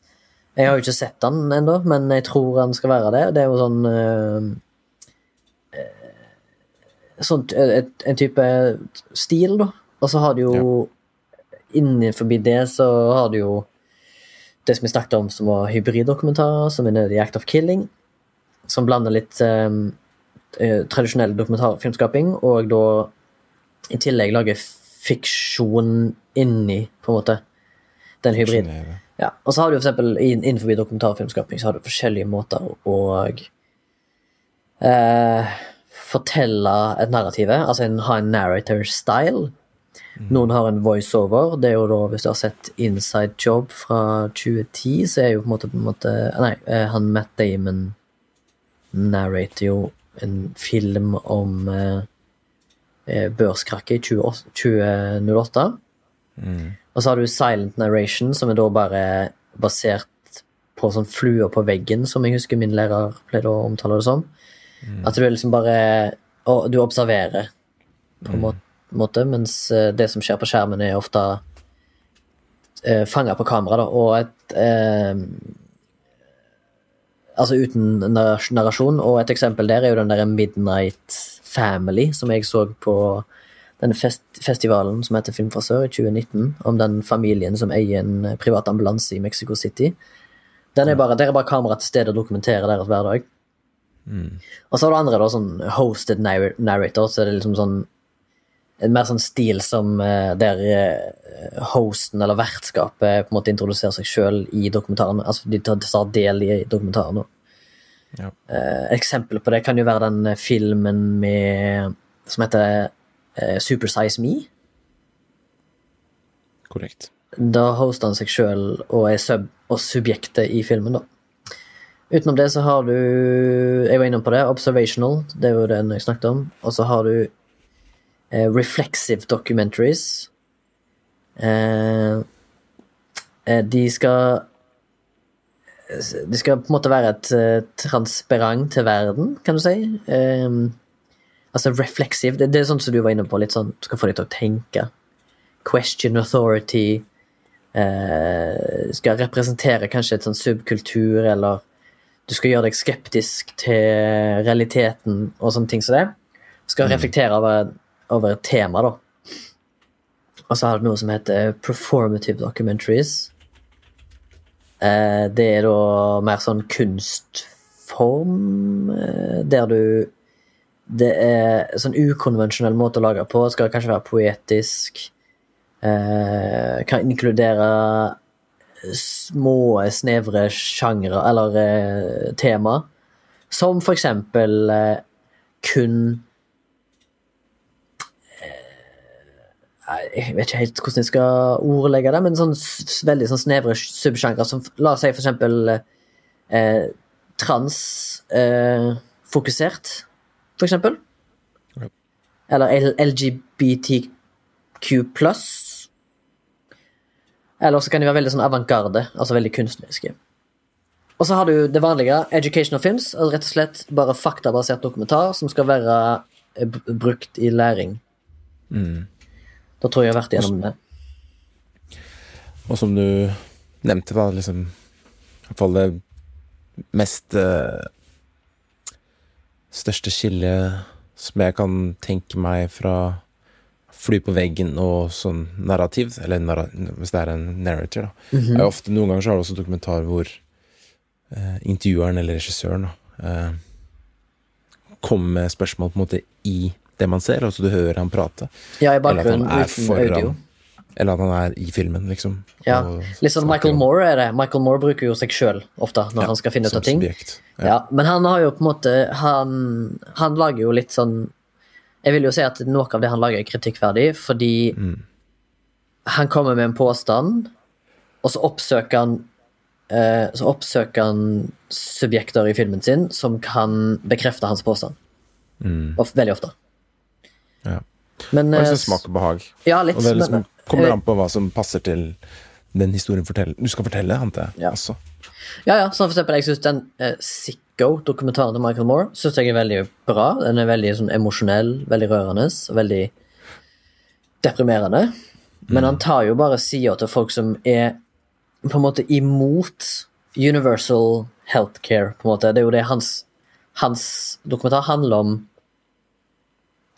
Jeg har jo ikke sett den ennå, men jeg tror han skal være det. Det er jo sånn eh, Sånn et, en type stil, da. Og så har du jo Innenfor det så har du jo det som vi snakket om som var hybriddokumentarer, som er The Act of Killing. Som blander litt eh, tradisjonell dokumentarfilmskaping, og da i tillegg lager fiksjon inni, på en måte, den hybriden. Ja, og så har du for eksempel innenfor dokumentarfilmskaping så har du forskjellige måter å eh, fortelle et narrativ Altså en, ha en narrator style. Noen har en voiceover. Det er jo da, hvis du har sett Inside Job fra 2010, så er jo på en måte, på en måte Nei, eh, han Matt Damon narrater jo en film om eh, eh, børskrakket i 20, 2008. Og så har du silent narration, som er da bare basert på sånn fluer på veggen, som jeg husker min lærer pleide å omtale det som. At du liksom bare Og du observerer, på en mm. måte, mens eh, det som skjer på skjermen, er ofte eh, fanga på kamera, da, og et eh, Altså uten narrasjon, og et eksempel der er jo den der Midnight Family, som jeg så på denne fest festivalen som heter Film fra sør i 2019, om den familien som eier en eh, privat ambulanse i Mexico City. Den er bare, der er bare kamera til stede og dokumenterer deres hverdag. Og så har du andre, da, sånn hosted narrator, så er det liksom sånn en mer sånn stil som eh, der eh, hosten eller vertskapet på en måte introduserer seg sjøl i dokumentaren. Altså de tar, del i dokumentaren. Ja. Eh, Et eksempel på det kan jo være den filmen med, som heter eh, Super Size Me. Korrekt. Da hoster han seg sjøl og er sub og subjektet i filmen, da. Utenom det så har du Jeg var innom på det. Observational, det er jo den jeg snakket om. Og så har du eh, reflexive documentaries. Eh, eh, de skal De skal på en måte være et eh, transparent til verden, kan du si. Eh, altså refleksiv. Det, det er sånn som du var inne på, litt sånn skal få deg til å tenke. Question authority. Eh, skal representere kanskje et sånn subkultur, eller du skal gjøre deg skeptisk til realiteten og sånne ting som det. Skal reflektere over, over et tema, da. Og så har du noe som heter performative documentaries. Eh, det er da mer sånn kunstform, eh, der du Det er en sånn ukonvensjonell måte å lage på. Skal kanskje være poetisk. Eh, kan inkludere små, snevre sjangre eller eh, tema. Som for eksempel eh, kun eh, Jeg vet ikke helt hvordan jeg skal ordlegge det, men sånn veldig sånn snevre subsjangre som La oss si for eksempel eh, transfokusert, for eksempel. Eller LGBTQ pluss. Eller så kan de være veldig sånn avantgarde, altså veldig kunstneriske. Og så har du det vanlige, educational films, altså rett og slett bare faktabasert dokumentar som skal være eh, brukt i læring. Da tror jeg jeg har vært igjennom det. Og som du nevnte, var liksom i hvert fall det mest eh, største skillet som jeg kan tenke meg fra fly på veggen og sånn narrativ, eller narra hvis det er en narrator, da, er ofte Noen ganger så har du også dokumentar hvor eh, intervjueren eller regissøren da, eh, kommer med spørsmål på en måte i det man ser, altså du hører han prate. Ja, i Eller at han er foran audio. Eller at han er i filmen, liksom. Ja, Litt sånn Michael om- Moore er det. Michael Moore bruker jo seg sjøl ofte når Ja, han skal finne ut av ting. subjekt. Ja. men han har jo på en måte Han, han lager jo litt sånn Jeg vil jo si at noe av det han lager, er kritikkverdig, fordi Mm. han kommer med en påstand, og så oppsøker han eh, Så oppsøker han subjekter i filmen sin som kan bekrefte hans påstand. Mm. Of, veldig ofte. Ja. Men Og eh, liksom smak og behag. Ja, litt. Og det liksom men, kommer eh, an på hva som passer til den historien fortell- du skal fortelle, antar jeg. Ja. Altså. Ja, ja, sånn for eksempel, jeg synes den eh, Sicko-dokumentaren til Michael Moore synes jeg er veldig bra. Den er veldig sånn emosjonell, veldig rørende veldig deprimerende. Men han tar jo bare sida til folk som er på en måte imot universal healthcare, på en måte. Det er jo det hans, hans dokumentar handler om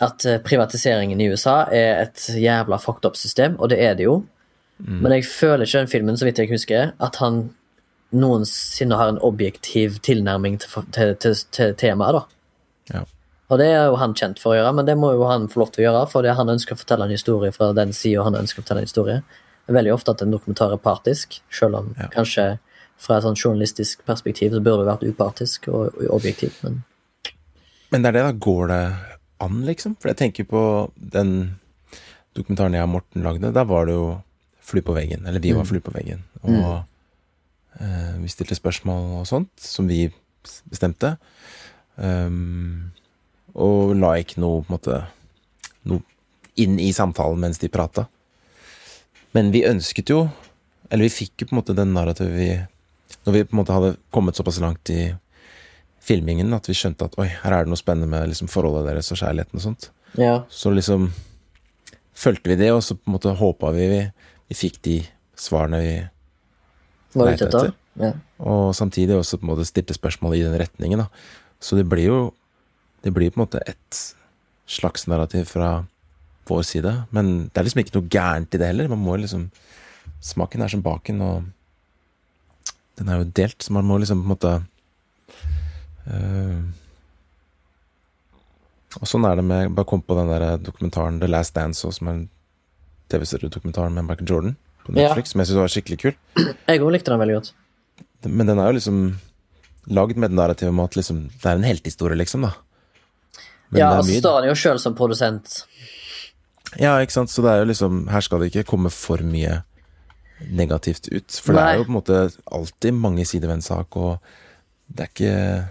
at eh, privatiseringen i USA er et jævla fucked up system, og det er det jo. Men jeg føler ikke den filmen, så vidt jeg husker, at han noensinne har en objektiv tilnærming til, til, til, til temaet, da. Ja. Og det er jo han kjent for å gjøre, men det må jo han få lov til å gjøre, for det han ønsker å fortelle en historie fra den sida han ønsker å fortelle en historie. Det er veldig ofte at en dokumentar er partisk, selv om Ja. kanskje fra et sånn journalistisk perspektiv så burde det vært upartisk og, objektivt, men Men det er det, da. Går det an, liksom? For jeg tenker på den dokumentaren jeg og Morten lagde. Da var det jo fly på veggen. Eller vi var fly på veggen. Og eh, vi stilte spørsmål og sånt, som vi bestemte. Um, og la ikke noe, på en måte, noe inn i samtalen mens de prata. Men vi ønsket jo, eller vi fikk jo på en måte den narrativet vi Når vi på en måte hadde kommet såpass langt i filmingen at vi skjønte at oi, her er det noe spennende med liksom forholdet deres og kjærligheten og sånt. ja. Så liksom fulgte vi det, og så på en måte håpa vi vi, vi fikk de svarene vi leita etter. Ja. Og samtidig også på en måte stilte spørsmål i den retningen, da. Så det blir jo Det blir på en måte et slags narrativ fra vår side. Men det er liksom ikke noe gærent i det heller. Man må liksom Smaken er som baken, og den er jo delt, så man må liksom på en måte Og sånn er det med jeg Bare kom på den der dokumentaren The Last Dance, også, som er en TV-seriedokumentar med Michael Jordan på Ja. Som jeg syns var skikkelig kul. Jeg òg likte den veldig godt. Men den er jo liksom lagd med den narrativet om at liksom, det er en heltehistorie, liksom, da. Men ja, og så står han jo sjøl som produsent. Ja, ikke sant, så det er jo liksom Her skal det ikke komme for mye negativt ut. For det er jo på en måte alltid mange sider ved en sak, og det er ikke eh,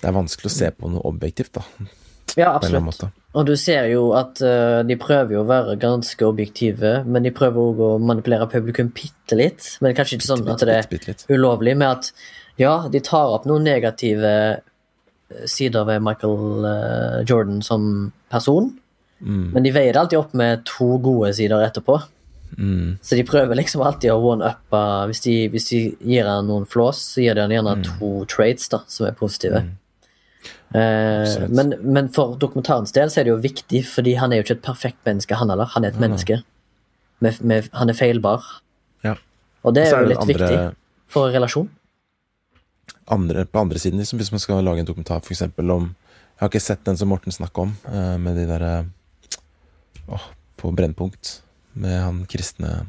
Det er vanskelig å se på noe objektivt, da, Ja, absolutt. Og du ser jo at uh, de prøver jo å være ganske objektive, men de prøver òg å manipulere publikum bitte litt. Men kanskje ikke sånn at det er ulovlig, med at ja, de tar opp noen negative eh, sider ved Michael uh, Jordan som person, Mm, men de veier det alltid opp med to gode sider etterpå. Mm, Så de prøver liksom alltid å one-uppe hvis, hvis de gir han noen flås, så gir de han gjerne to traits da, som er positive. Eh, men, men for dokumentarens del så er det jo viktig, fordi han er jo ikke et perfekt menneske, han heller. Han er et menneske. Med, med, han er feilbar. ja. Og det er, er jo litt andre- viktig for en relasjon. andre, på andre siden, liksom, hvis man skal lage en dokumentar f.eks. om Jeg har ikke sett den som Morten snakker om, eh, med de derre Åh, på Brennpunkt, med han kristne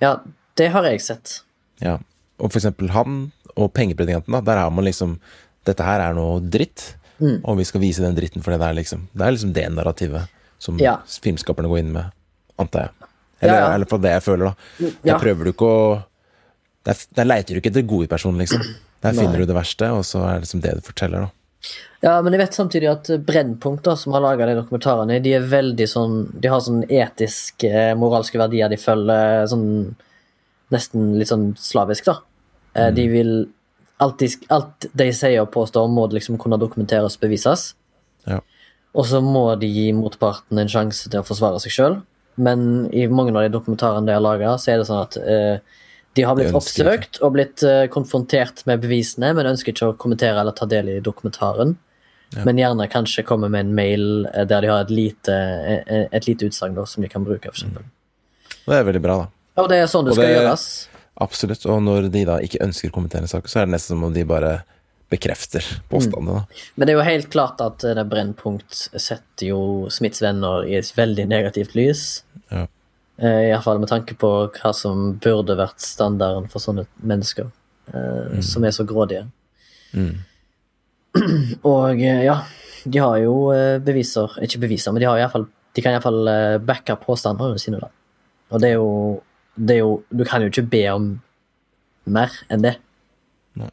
Ja, det har jeg sett. Ja. Og for eksempel han og pengepredikanten, da, der har man liksom Dette her er noe dritt, Mm. og vi skal vise den dritten for det der, liksom. Det er liksom det narrativet som Ja. filmskaperne går inn med, antar jeg. Eller, Ja, ja. for det jeg føler, da. Ja. Der prøver du ikke å Der, der leiter du ikke etter gode personer, liksom. Der Nei. finner du det verste, og så er det liksom det du forteller, da. Ja, men jeg vet samtidig at Brennpunkt, da, som har laga de dokumentarene, de er veldig sånn De har sånn etiske, moralske verdier de følger sånn Nesten litt sånn slavisk, da. Mm. De vil alltid Alt de sier og påstår, må det liksom kunne dokumenteres og bevises. Ja. Og så må de gi motparten en sjanse til å forsvare seg sjøl. Men i mange av de dokumentarene de har laga, så er det sånn at eh, De har blitt De oppsøkt og blitt eh, konfrontert med bevisene, men ønsker ikke å kommentere eller ta del i dokumentaren. Ja. Men gjerne kanskje komme med en mail eh, der de har et lite, eh, et lite utsagn som de kan bruke. For eksempel. Det er veldig bra, da. Og det er sånn det Og skal det- gjøres. Absolutt. Og når de da ikke ønsker å kommentere en sak, så er det nesten som om de bare bekrefter påstandene. Mm. Men det er jo helt klart at eh, det Brennpunkt setter jo Smiths venner i et veldig negativt lys. Ja. Eh, Iallfall med tanke på hva som burde vært standarden for sånne mennesker. eh, Som er så grådige. Mm. Og eh, ja, de har jo eh, beviser Ikke beviser, men de, har i fall, de kan iallfall uh, backe påstandene sine. da. Og det er, jo, det er jo Du kan jo ikke be om mer enn det. Nei.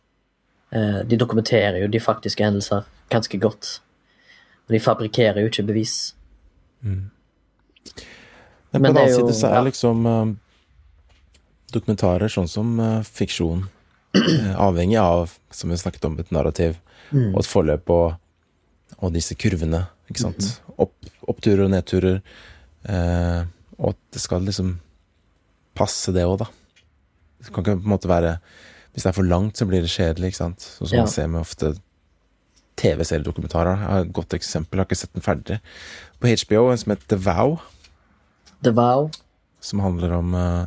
Eh, De dokumenterer jo de faktiske hendelser ganske godt. Og de fabrikkerer jo ikke bevis. Men, Men på den det annen side så er ja. liksom eh, dokumentarer sånn som eh, fiksjon eh, avhengig av, som vi snakket om, et narrativ Mm. og et forløp og, og disse kurvene. Ikke sant? Mm-hmm. Opp, oppturer og nedturer. Eh, og at det skal liksom passe, det òg, da. Det kan ikke på en måte være Hvis det er for langt, så blir det kjedelig, ikke sant. Sånn som Ja. man ser med ofte TV-seriedokumentarer. Jeg har et godt eksempel, jeg har ikke sett den ferdig. På HBO, en som heter The Vow The Vow. som handler om eh,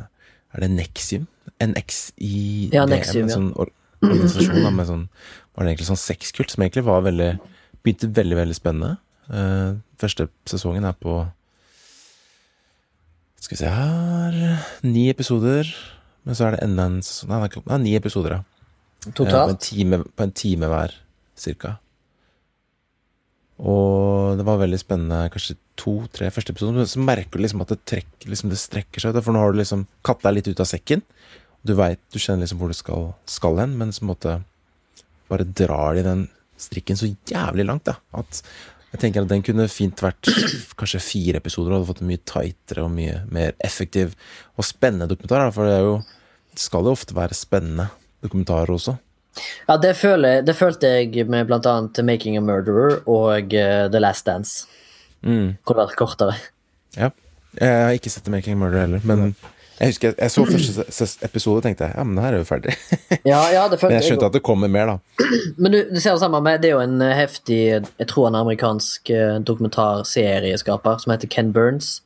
Er det Nexium? NXI Ja, Nexium, en sånn organisasjon da, med sånn Var det egentlig sånn sexkult, som egentlig var veldig Begynte veldig, veldig spennende. Uh, første sesongen er på Skal vi se her Ni episoder. Men så er det enda en sesong Nei, det er ni episoder, ja. Uh, På en time, på en time hver, cirka. Og det var veldig spennende, kanskje to-tre første episoder. Men så merker du liksom at det, trekker, liksom det strekker seg ut. For nå har du liksom katt deg litt ut av sekken. Du vet, du kjenner liksom hvor du skal, skal hen, men så måte bare drar de den strikken så jævlig langt, da. At jeg tenker at den kunne fint vært kanskje fire episoder og hadde fått en mye tightere og mye mer effektiv og spennende dokumentar. da, For det er jo det skal jo ofte være spennende dokumentarer også. Ja, det, føler, det følte jeg med blant annet Making a Murderer og uh, The Last Dance. Mm. Hvor det var kortere. Ja. Jeg har ikke sett Making a Murderer' heller, men jeg husker jeg, jeg så første episode og tenkte ja, men det her er jo ferdig. Ja, ja, det Men jeg skjønte at det kommer mer, da. Men du, du ser det samme med Det er jo en eh, heftig Jeg tror han er amerikansk eh, dokumentarserieskaper som heter Ken Burns.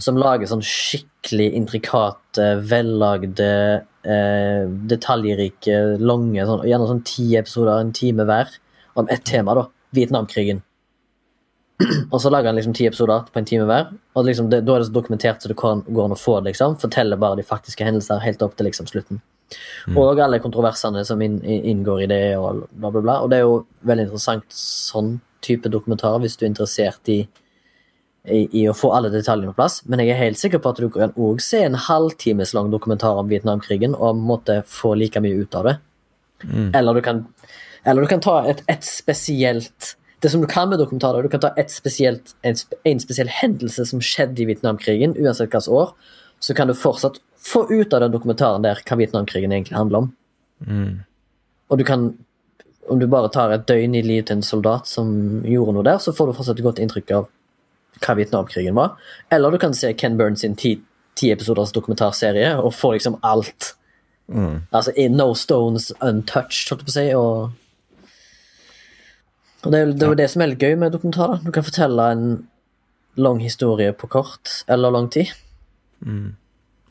Som lager sånn skikkelig intrikate, vellagde, eh, detaljrike, lange sånn, Gjerne sånn ti episoder, en time hver, om ett tema, da. Vietnamkrigen. Og så lager han liksom ti episoder på en time hver. Og liksom det, Da er det så dokumentert så det kan, går an å få det. liksom Forteller bare de faktiske hendelser helt opp til liksom slutten. Og alle kontroversene som inn, inngår i det, og bla, bla, bla. Og det er jo veldig interessant sånn type dokumentar hvis du er interessert i, i, i å få alle detaljene på plass. Men jeg er helt sikker på at du kan òg se en halvtimes lang dokumentar om Vietnamkrigen og måtte få like mye ut av det. Eller, du kan, eller du kan ta et, et spesielt Det som du kan med dokumentarer, du kan ta spesielt, en, en spesiell hendelse som skjedde i Vietnamkrigen, uansett hvilket år, så kan du fortsatt få ut av den dokumentaren der hva Vietnamkrigen egentlig handler om. Og du kan Om du bare tar et døgn i livet til en soldat som gjorde noe der, så får du fortsatt et godt inntrykk av hva Vietnamkrigen var. Eller du kan se Ken Burns sin ti, ti episoders dokumentarserie og få liksom alt. Altså No Stones Untouched, holdt jeg på å si. Og, og det det, er jo det som er litt gøy med dokumentarer. Du kan fortelle en lang historie på kort eller lang tid.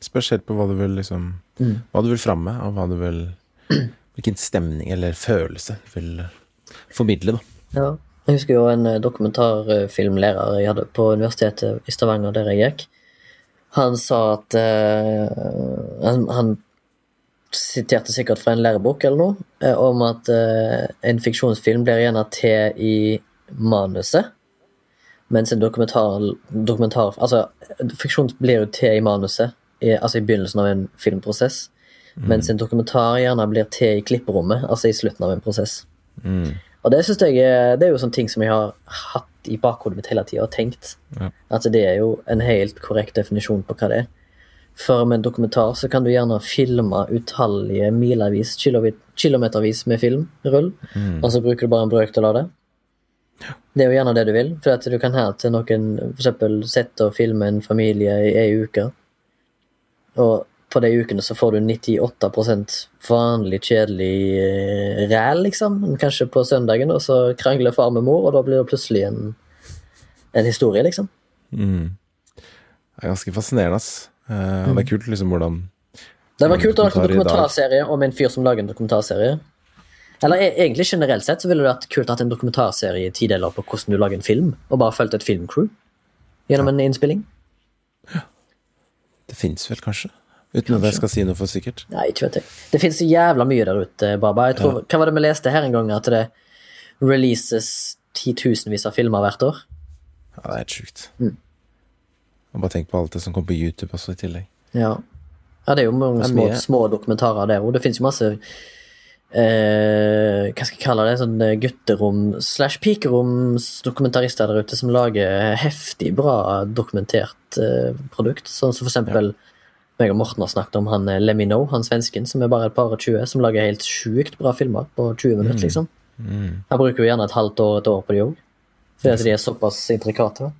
Spørs helt på hva du vil liksom Hva du vil fram med, og hva du vil Hvilken stemning eller følelse du vil formidle, da. Ja. Jeg husker jo en eh, dokumentarfilmlærer jeg hadde på universitetet i Stavanger, der jeg gikk. Han sa at uh, han, han siterte sikkert fra en lærebok eller noe, eh, om at eh, en fiksjonsfilm blir gjerne til i manuset, mens en dokumentar, dokumentar Altså, fiksjon blir jo til i manuset, i, altså i begynnelsen av en filmprosess, mens en dokumentar gjerne blir til i klipperommet, altså i slutten av en prosess. Og det synes jeg er, det er jo sånne ting som jeg har hatt i bakhodet mitt hele tida og tenkt. Ja. At det er jo en helt korrekt definisjon på hva det er. For med en dokumentar så kan du gjerne filme utallige milevis, kilometervis med filmrull, og så bruker du bare en brøkdel av det. Det er jo gjerne det du vil, for at du kan her til noen eksempel sette og filme en familie i ei uke. Og på de ukene så får du 98% vanlig, kjedelig eh, ræl, liksom. Kanskje på søndagen, og så krangler far med mor, og da blir det plutselig en, en historie, liksom. Mm. Det er ganske fascinerende, ass. Eh, og det er kult liksom hvordan Det var kult å lage en dokumentarserie om en fyr som lager en dokumentarserie. Eller e- egentlig generelt sett så ville det vært kult å ha en dokumentarserie i ti deler på hvordan du lager en film, og bare fulgt et filmcrew gjennom en innspilling. Det fins vel, kanskje? Uten at jeg skal si noe for sikkert. Nei, ikke vet jeg. Det finnes så jævla mye der ute, Baba. Jeg tror, Hva var det vi leste her en gang? At det releases titusenvis av filmer hvert år? Ja, det er helt sjukt. Mm. Og bare tenk på alt det som kommer på YouTube også, i tillegg. Ja. ja, det er jo mange er små, små dokumentarer der òg. Det fins jo masse eh, Hva skal jeg kalle det? Sånn eh, gutterom slash pikeromsdokumentarister der ute som lager heftig bra dokumentert eh, produkt. Sånn som for eksempel meg og Morten har snakket om han Lemino, han svensken som er bare et par og 20, som lager helt sjukt bra filmer på 20 minutter, liksom. Mm. Han bruker jo gjerne et halvt år, et år på de òg. Fordi at de er såpass intrikate.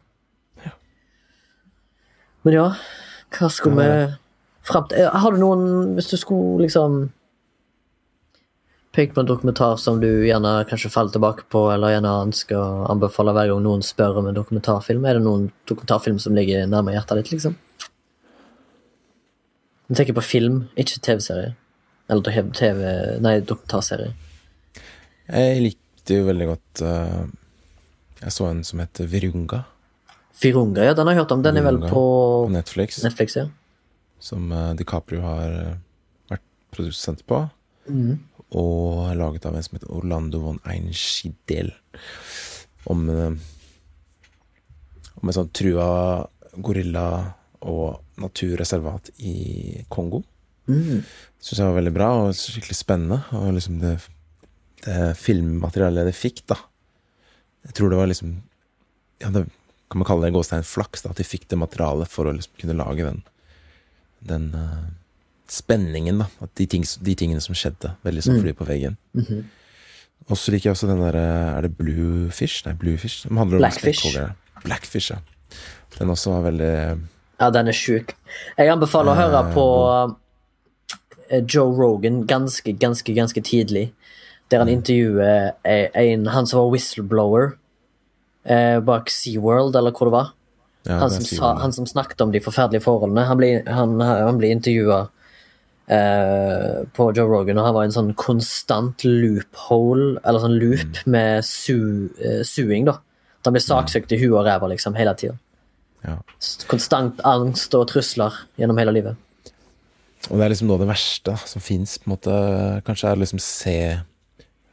Men ja, hva skulle vi fram til Har du noen Hvis du skulle liksom peke på en dokumentar som du gjerne kanskje faller tilbake på, eller gjerne ønsker å anbefale hver gang noen spør om en dokumentarfilm, er det noen dokumentarfilm som ligger nærme hjertet ditt, liksom? Jeg tenker på film, ikke TV-serie. Eller TV... Nei, dokumentarserie. Jeg likte jo veldig godt uh, Jeg så en som heter Virunga Virunga, ja, den har jeg hørt om. Den er vel på på Netflix, Netflix, ja. som eh, DiCaprio har eh, vært produsent på. Mm. Og laget av en som heter Orlando von Einschidel. Om eh, Om en sånn trua gorilla- og naturreservat i Kongo. Mm. Syns jeg var veldig bra og skikkelig spennende. Og liksom det, det filmmaterialet det fikk, da Jeg tror det var liksom Ja, det kan man kalle det gåstein flaks, da, at de fikk det materialet for å liksom kunne lage den Den uh, spenningen, da. At de, ting, de tingene som skjedde, veldig som fly på veggen. Mhm. Og så liker jeg også den derre Er det Bluefish? Nei, Bluefish. Den handler om Blackfish. Blackfish, ja. Den også var veldig Ja, den er sjuk. Jeg anbefaler å høre på eh, Joe Rogan ganske, ganske, ganske tidlig. Der han intervjuer eh, en, han som var whistleblower eh, bak SeaWorld, eller hvor det var. ja, Han som, sa, han som snakket om de forferdelige forholdene. Han ble, han, han ble intervjua eh, på Joe Rogan, og han var i en sånn konstant loophole, eller sånn loop med su, eh, suing, da. At han ble saksøkt i huet og ræva liksom, hele tida. Ja. Konstant angst og trusler gjennom hele livet. Og det er liksom noe av det verste som fins, på en måte. Kanskje er å liksom se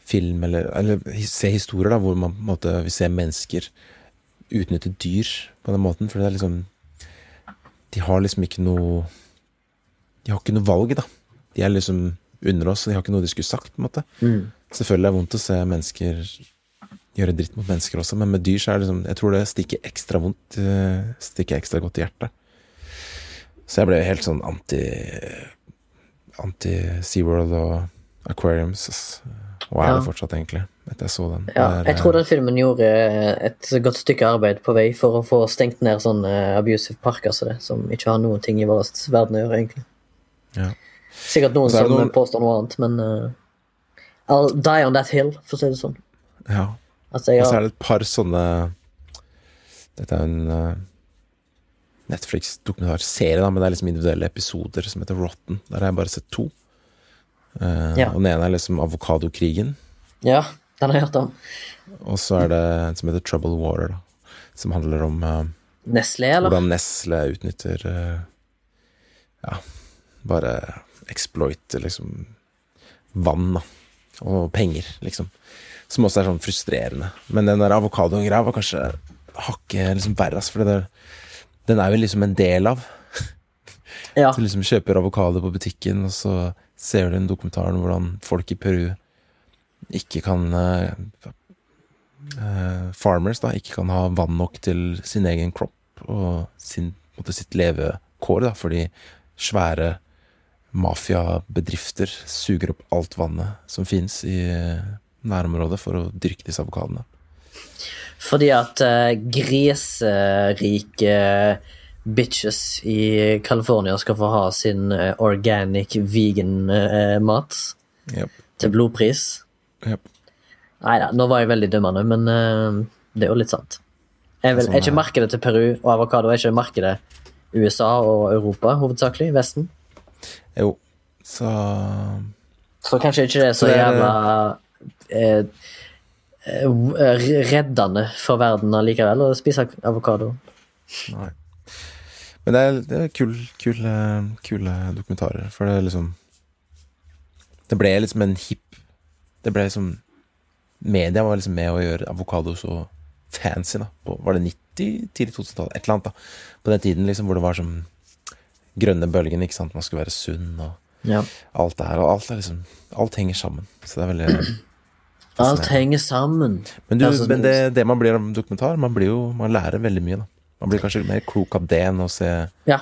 film, eller, eller se historier da, hvor man på en måte vil se mennesker utnytte dyr på den måten. For det er liksom De har liksom ikke noe De har ikke noe valg, da. De er liksom under oss, og de har ikke noe de skulle sagt, på en måte. Selvfølgelig er det vondt å se mennesker gjøre dritt mot mennesker også, men med dyr så er det liksom Jeg tror det stikker ekstra vondt eh, Stikker ekstra godt i hjertet. Så jeg ble helt sånn anti Anti SeaWorld og Aquariums. ass. Og er Ja. det fortsatt, egentlig, etter jeg så den. Ja, Det er, jeg tror den filmen gjorde et godt stykke arbeid på vei for å få stengt ned sånne abusive parker som det, som ikke har noen ting i vår verden å gjøre, egentlig. Ja. Sikkert noen som noen- påstår noe annet, men uh, I'll die on that hill, for å si det sånn. ja. Altså, jeg Og så er det et par sånne Dette er en uh, Netflix-dokumentarserie, men det er liksom individuelle episoder som heter Rotten. Der har jeg bare sett to. Eh, Ja. Og den ene er liksom avokadokrigen. ja, den har jeg hørt om. Og så er det en som heter Trouble Water, da. Som handler om uh, Nestle, eller? hvordan Nestle utnytter uh, Ja, bare exploiter liksom vann, da. Og penger, liksom. Som også er sånn frustrerende. Men den der avokadogreia var kanskje hakket liksom verre. For det der, den er jo liksom en del av. Ja. Du liksom kjøper avokado på butikken, og så ser du en dokumentar om hvordan folk i Peru ikke kan eh, eh, Farmers da, ikke kan ha vann nok til sin egen kropp og sin, måte sitt levekår, da, fordi svære mafiabedrifter suger opp alt vannet som finnes i eh, nærområdet for å dyrke disse avokadene. Fordi at uh, griserike bitches i California skal få ha sin eh, organic vegan eh, mat yep. til blodpris. Yep. Nei da, nå var jeg veldig dømmende, men eh, det er jo litt sant. Er, vil, er ikke markedet til Peru og avokado er ikke markedet USA og Europa hovedsakelig? Vesten? Jo, så Så kanskje ikke det er så jævla eh, reddende for verden allikevel å spise avokado. Nei. Men det er, det er kul, kul, eh, kule dokumentarer, for det er liksom Det ble liksom en hipp Det ble liksom Media var liksom med å gjøre avokado så fancy, da. På, var det 90? Tidlig 2000-tallet? Et eller annet, da. På den tiden liksom hvor det var som grønne bølgen, ikke sant. Man skulle være sunn og Ja. alt det her. Og alt er liksom Alt henger sammen. Så det er veldig Alt henger sammen. Men, du, er men det, det man blir av dokumentar, man blir jo Man lærer veldig mye, da. Man blir kanskje mer klok av det enn å se i Ja.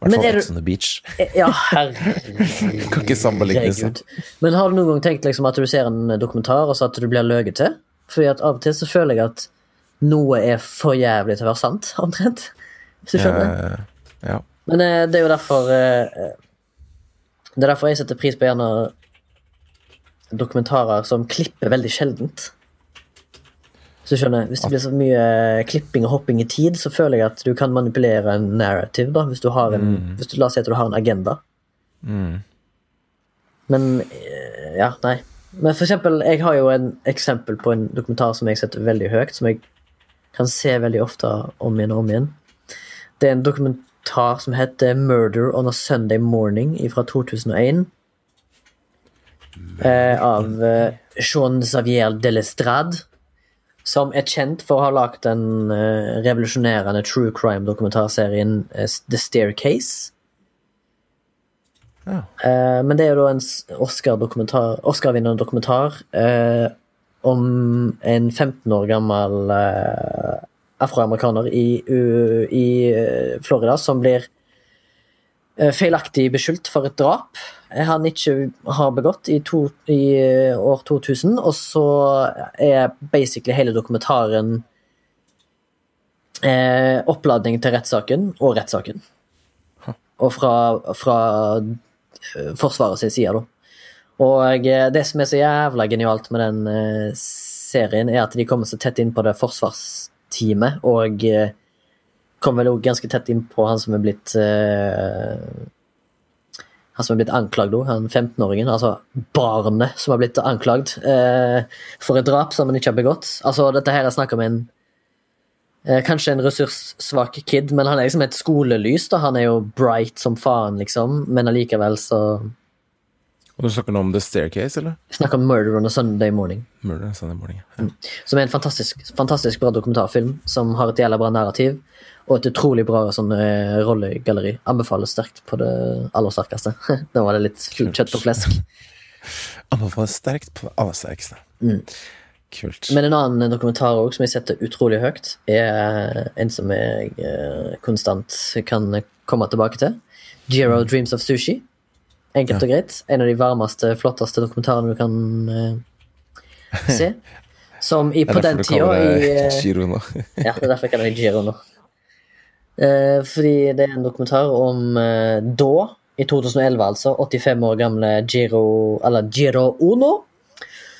hvert fall Ex on the Beach. Ja, herregud. Kan ikke sammenlignes. Men har du noen gang tenkt liksom at du ser en dokumentar, og så at du blir løyet til? Fordi at av og til så føler jeg at noe er for jævlig til å være sant, omtrent. Hvis du skjønner? Eh, ja. Men eh, det er jo derfor eh, Det er derfor jeg setter pris på gjerne dokumentarer som klipper veldig sjeldent. Hvis du skjønner, hvis det blir så mye klipping og hopping i tid, så føler jeg at du kan manipulere en narrative, da, hvis du har en hvis du, La oss si at du har en agenda. Mm. Men eh, Ja, nei. Men for eksempel, jeg har jo en eksempel på en dokumentar som jeg setter veldig høyt, som jeg kan se veldig ofte om igjen og om igjen. Det er en dokumentar som heter 'Murder on a Sunday Morning' fra 2001. Eh, av eh, Jean Xavier Delestrade, som er kjent for å ha lagd den uh, revolusjonerende true crime-dokumentarserien eh, The Staircase. ja. Uh, men det er jo da en Oscar-vinnende dokumentar uh, om en 15 år gammel afroamerikaner i, i Florida som blir feilaktig beskyldt for et drap han ikke har begått i, to, i eh, år 2000, og så er basically hele dokumentaren eh, oppladning til rettssaken og rettssaken. Og fra, fra eh, Forsvaret sin side, da. Og eh, det som er så jævla genialt med den eh, serien, er at de kommer så tett inn på det forsvarsteamet, og eh, kommer vel òg ganske tett inn på han som er blitt uh, Han som er blitt anklagd, òg, han 15-åringen, altså barnet som har blitt anklagd uh, for et drap som han ikke har begått. Altså, dette her er snakk om en uh, kanskje en ressurssvak kid, men han er liksom et skolelys. da, Han er jo bright som faen, liksom, men allikevel så Og du snakker nå om The Staircase, eller? Snakk om Murder on a Sunday Morning, Murder on a Sunday Morning. Ja. som er en fantastisk, fantastisk bra dokumentarfilm, som har et jævla bra narrativ, og et utrolig bra sånn eh, rollegalleri. Anbefales sterkt på det aller sterkeste. Nå var det litt kjøtt på flesk. Anbefales sterkt på det aller sterkeste. Mm. Kult. Men en annen dokumentar også, som jeg setter utrolig høyt, er en som jeg eh, konstant kan komme tilbake til. Jiro Dreams of Sushi. Enkelt og greit. En av de varmeste, flotteste dokumentarene du kan uh, se. Som i, Det er derfor du kaller det eh, Giro nå. Ja, det er derfor jeg kaller det Giro nå. Uh, fordi det er en dokumentar om uh, da, i 2011 altså, 85 år gamle Giro Eller Giro Uno.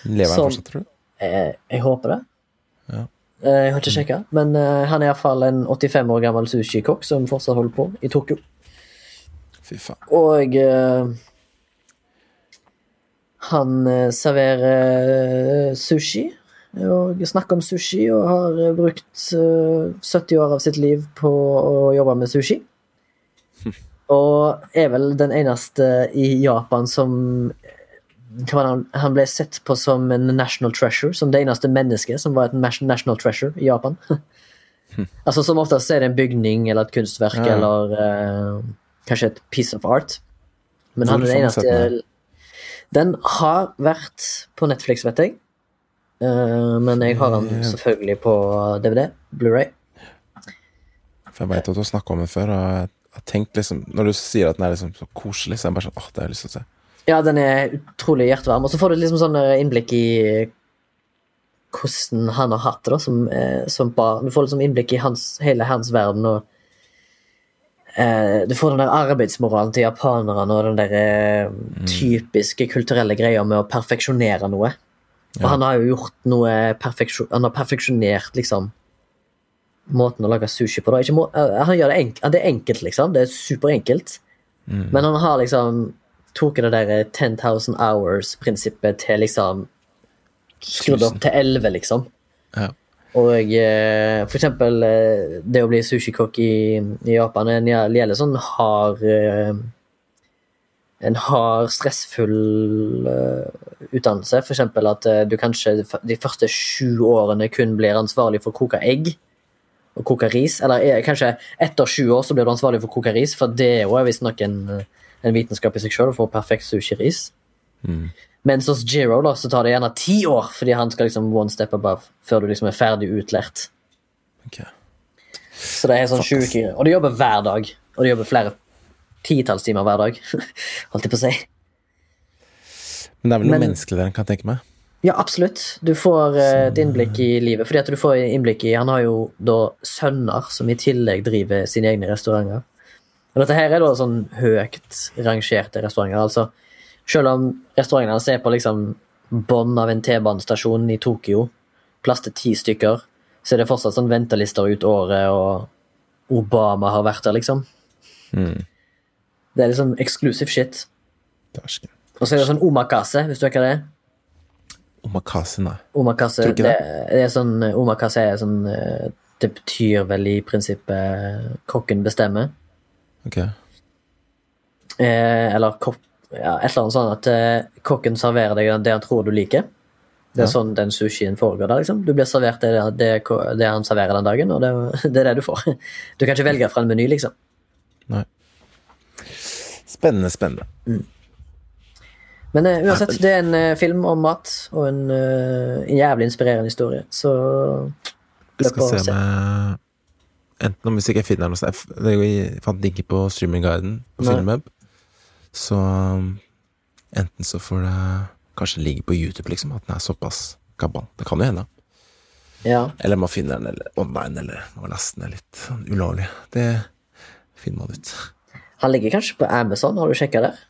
Lever han fortsatt, tror du? Uh, jeg håper det. Ja. Jeg har ikke sjekka, men han er iallfall en 85 år gammel sushikokk som fortsatt holder på i Tokyo. Fy faen. Og uh, han eh, serverer eh, sushi. Og snakker om sushi og har brukt eh, 70 år av sitt liv på å jobbe med sushi. Og er vel den eneste i Japan som han, ble sett på som en national treasure, som det eneste mennesket som var et national treasure i Japan. altså Som oftest er det en bygning eller et kunstverk Ja. eller eh, kanskje et piece of art. Men han er den eneste den har vært på Netflix, vet jeg. Eh, men jeg har den selvfølgelig på DVD. Blu-ray. For jeg veit at du har snakka om den før, og jeg har tenkt liksom Når du sier at den er liksom så koselig, så er jeg bare sånn åh, det har jeg lyst til å se. Ja, den er utrolig hjertevarm. Og så får du liksom sånn eh, innblikk i hvordan han har hatt det da, som, eh, som barn. Du får liksom innblikk i hans, hele hans verden og eh, Du får den der arbeidsmoralen til japanerne og den der eh, typiske kulturelle greia med å perfeksjonere noe. Og han har jo gjort noe. Han har perfeksjonert liksom måten å lage sushi på. Må, eh, han gjør det, enk, det er enkelt, liksom. Det er superenkelt. Men han har liksom tatt det der 10,000 hours-prinsippet til liksom Skrudd opp til 11, liksom. Ja. Og eh, for eksempel eh, det å bli sushikokk i, i Japan en gjel- gjelder sånn hard eh, En hard, stressfull eh, utdannelse. For eksempel at du kanskje de første sju årene kun blir ansvarlig for å koke egg og koke ris. Eller kanskje etter sju år så blir du ansvarlig for å koke ris, for det er jo visstnok en, en vitenskap i seg sjøl å få perfekt sushiris. Mens hos Giro da, så tar det gjerne ti år, fordi han skal liksom one step above før du liksom er ferdig utlært. Ok. Så det er sånn sjuke Og de jobber hver dag. Og de jobber flere titalls timer hver dag. Holdt jeg på å si. Men det er vel noe Men- menneskelig der, kan jeg tenke meg. Ja, absolutt. Du får uh, et innblikk i livet. Fordi at du får innblikk i Han har jo da sønner som i tillegg driver sine egne restauranter. Og dette her er da sånn høyt rangerte restauranter. Altså, selv om restaurantene hans er på liksom bånn av en T-banestasjon i Tokyo, plass til ti stykker, så er det fortsatt sånn ventelister ut året, og Obama har vært der, liksom. Mm. Det er liksom exclusive shit. Og så er det sånn omakase, hvis du vet hva det er. Omakase, nei. Omakase, Tror ikke det, det. det er sånn Omakase er sånn eh, Det betyr vel i prinsippet kokken bestemmer. Ok. Eh, eller kopp ja, Et eller annet sånn at eh, kokken serverer deg det han tror du liker. Det er Ja. sånn den sushien foregår der. liksom. Du blir servert det, det, det han serverer den dagen, og det, det er det du får. Du kan ikke velge fra en meny, liksom. Nei. Spennende, spennende. Men uh, uansett, det er en uh, film om mat, og en, uh, en jævlig inspirerende historie, så Vi skal se se. med Enten om hvis jeg finner noe sted Jeg fant det ikke på streamingguiden på. Filmweb. Så um, enten så får det kanskje ligge på YouTube, liksom, at den er såpass gammel. Det kan jo hende. ja. Eller man finner den eller online, eller man laster den litt sånn ulovlig. Det finner man ut. Han ligger kanskje på Amazon, har du sjekka der?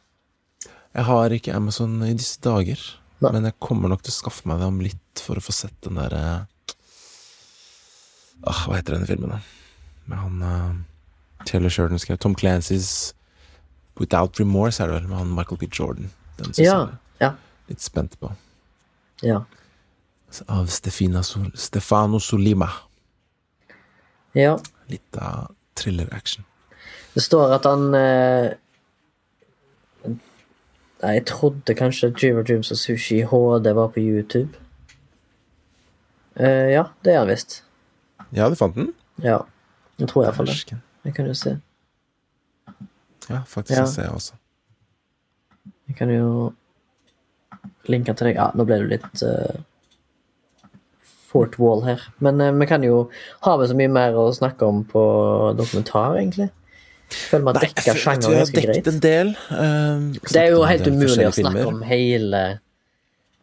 Jeg har ikke Amazon i disse dager, Nei. men jeg kommer nok til å skaffe meg det om litt for å få sett den derre ah, Hva heter denne filmen, da? Med han uh, Taylor Sheridan skrev Tom Clancys Without Remorse, er det vel, med han Michael B. Jordan. Den Ja. jeg Ja. litt spent på. Ja. Av Stefina Stefano Solima. ja. Litt av thriller-action. Det står at han eh, jeg trodde kanskje Dreamer Dreams og Sushi HD var på YouTube. Eh, ja, det er han visst. Ja, du fant den? Ja. Jeg tror iallfall det. Jeg kan jo se. Ja, faktisk. Ja. Det ser jeg også. Jeg kan jo linke til deg. Ja, nå ble det litt uh, Fort Wall her. Men uh, vi kan jo ha med så mye mer å snakke om på dokumentar, egentlig. Føler vi har jeg dekka sjangeren ganske greit. en del. uh, Det er jo helt umulig å snakke filmer. om hele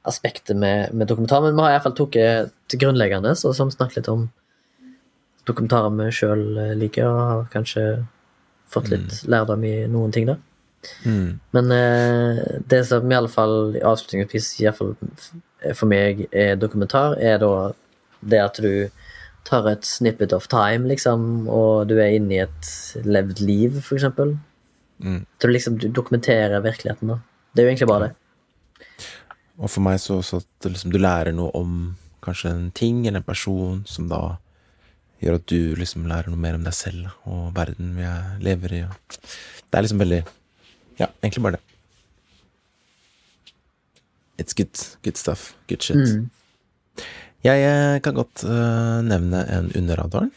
aspektet med, med dokumentar, men vi har iallfall tatt til grunnleggende, så som snakket litt om dokumentarer vi sjøl liker, og har kanskje fått litt lærdom i noen ting da. Mm. Men eh, det som i alle fall avslutningsvis i alle fall for meg er dokumentar, er da det at du tar et snippet of time, liksom, og du er inne i et levd liv, for eksempel. Mm. Så du liksom du dokumenterer virkeligheten, da. Det er jo egentlig bare det. Og for meg så også at liksom, du lærer noe om kanskje en ting eller en person som da gjør at du liksom lærer noe mer om deg selv og verden vi er- lever i. Det er liksom veldig Ja, egentlig bare det. It's good, good stuff. Good shit. Mm. Jeg eh, kan godt uh, nevne en under radaren.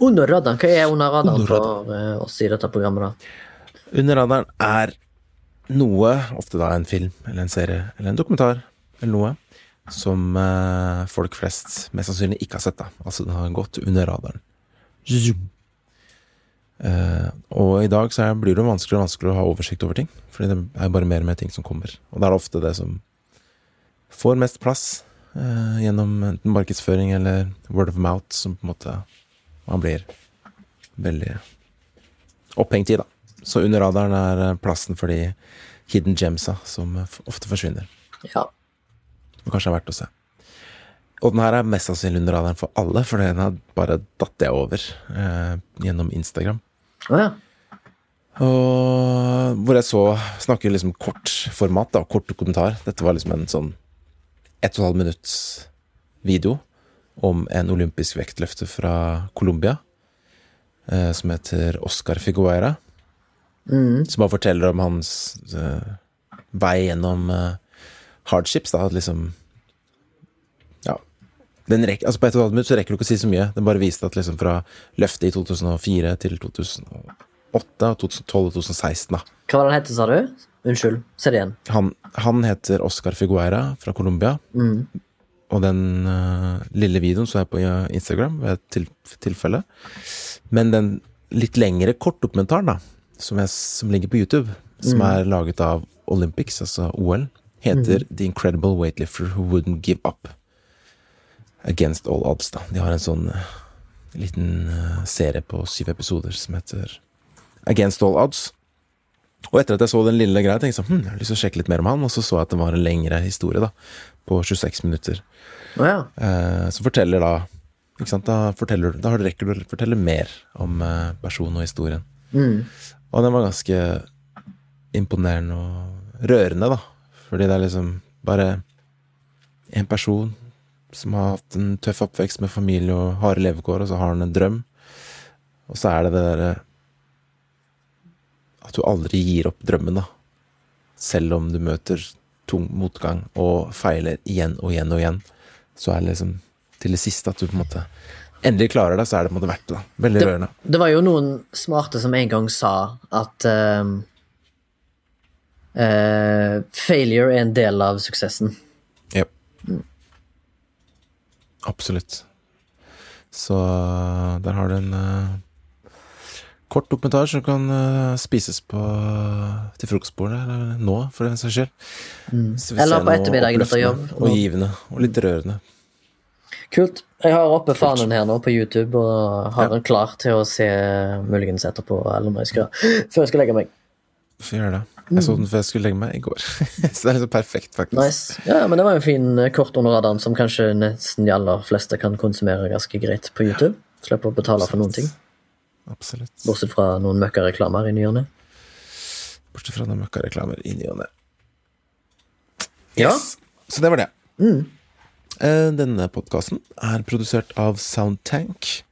Under radaren, hva er under radaren Under radaren. for uh, oss i dette programmet, da? Under radaren er noe, ofte da en film eller en serie eller en dokumentar eller noe, som eh, folk flest mest sannsynlig ikke har sett. da Altså det har gått under radaren. Zoom. Eh, og i dag så blir det vanskeligere og vanskeligere å ha oversikt over ting. Fordi det er bare mer og mer ting som kommer. Og da er det ofte det som får mest plass eh, gjennom enten markedsføring eller word of mouth, som på en måte man blir veldig opphengt i, da. Så under radaren er eh, plassen for de hidden gemsa som eh, ofte forsvinner. Ja. Som kanskje er verdt å se. Og den her er mest sannsynlig under radaren for alle, for den har bare datt jeg over eh, gjennom Instagram. Å ja. Og hvor jeg så snakker liksom kort format, da, kort kommentar. Dette var liksom en sånn ett og et halvt minutts video om en olympisk vektløfter fra Colombia eh, som heter Oscar Figueira. Som bare forteller om hans eh, vei gjennom eh, hardships, da. at Liksom Ja. Den rekker, altså på ett og et halvt minutt så rekker du ikke å si så mye. Den bare viste at liksom fra løftet i 2004 til 2008, 2012 og 2016, da. Hva var det han het, sa du? Unnskyld, se det igjen. Han, han heter Oscar Figuera fra Colombia. Og den uh, lille videoen så jeg på eh, Instagram ved et til, tilfelle. Men den litt lengre kortdokumentaren, da, som, jeg, som ligger på YouTube, som er laget av Olympics, altså OL, heter The Incredible Weightlifter Who Wouldn't Give Up. Against All Odds, da. De har en sånn eh, liten eh, serie på syv episoder som heter Against All Odds. Og etter at jeg så den lille greia, tenkte jeg sånn, hm, jeg har lyst til å sjekke litt mer om han, og så så jeg at det var en lengre historie, da, på 26 minutter, Å ja. eh, som forteller da ikke sant, Da, forteller, da har du rekker du å fortelle mer om eh, personen og historien. Og den var ganske imponerende og rørende, da, fordi det er liksom bare en person som har hatt en tøff oppvekst med familie og harde levekår, og så har han en drøm, og så er det det derre at du aldri gir opp drømmen, da. Selv om du møter tung motgang og feiler igjen og igjen og igjen, så er det liksom til det siste at du på en måte endelig klarer det, så er det på en måte verdt det. da. Veldig Det, rørende. det var jo noen smarte som en gang sa at ehm, eh, failure er en del av suksessen. Ja. Absolutt. Så der har du en uh, kort dokumentar som kan uh, spises på til frokostbordet, eller nå, for den saks skyld. Mm. Eller på ettermiddagen etter jobb. Og givende, og litt rørende. Kult. Jeg har oppe fanen her nå på YouTube og har den klar til å se muligens etterpå, eller når jeg skal, før jeg skal legge meg. Får gjøre det. Jeg så den før jeg skulle legge meg i går. så det er liksom perfekt, faktisk. Nice. Ja, men det var en fin eh, kort under radaren som kanskje nesten de aller fleste kan konsumere ganske greit på YouTube. Slipper å betale for noen ting, Absolutt. bortsett fra noen møkkareklamer i ny og ne. Bortsett fra noen møkkareklamer i ny og ne. Ja. Yes. Så det var det. Mm. Denne podkasten er produsert av Soundtank.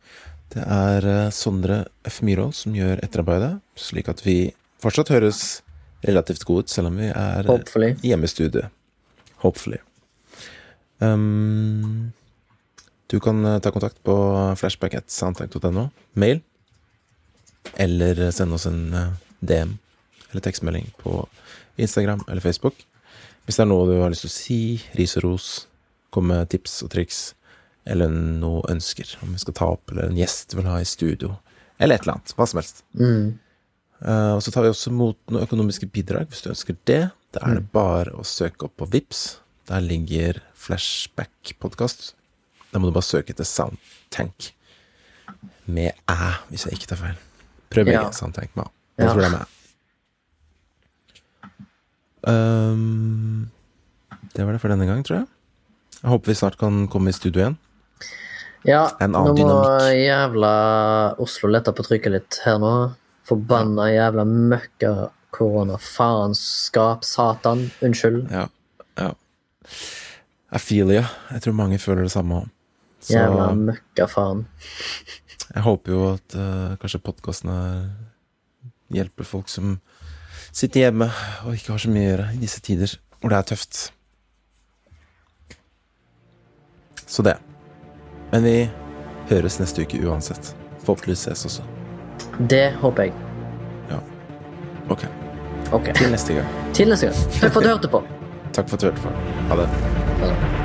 Det er eh, Sondre F. Myhrvold som gjør etterarbeidet, slik at vi fortsatt høres relativt god ut, selv om vi er Hopefully. hjemme i studio. Hopefully. Um, du kan eh, ta kontakt på flashback.soundtank.no, mail, eller eh, sende oss en eh, DM eller tekstmelding på Instagram eller Facebook. Hvis det er noe du har lyst til å si, ris og ros, komme med tips og triks, eller noe ønsker, om vi skal ta opp, eller en gjest du vil ha i studio, eller et eller annet, hva som helst. Eh, og så tar vi også mot noen økonomiske bidrag, hvis du ønsker det. Da er det bare å søke opp på Vips. Der ligger Flashback-podkast. Da må du bare søke etter Soundtank. Med æ, hvis jeg ikke tar feil. Prøv begge. Ja. Soundtank med æ. Jeg Ja. tror det er med æ. Um, det var det for denne gang, tror jeg. Jeg håper vi snart kan komme i studio igjen. Ja, nå må dynamikk. jævla Oslo lette på trykket litt her nå. Forbanna jævla møkka korona. Faenskap. Satan. Unnskyld. Ja. ja. I feel you. Jeg tror mange føler det samme. Så Jævla møkka faen. jeg håper jo at uh, kanskje podkastene hjelper folk som sitter hjemme og ikke har så mye å gjøre i disse tider hvor det er tøft. Så det. Men vi høres neste uke uansett. Forhåpentligvis ses også. Det håper jeg. Ja. Ok. Ok. Til neste gang. Til neste gang. Takk for at du hørte på. Takk for at du hørte på. Ha det. Ha det.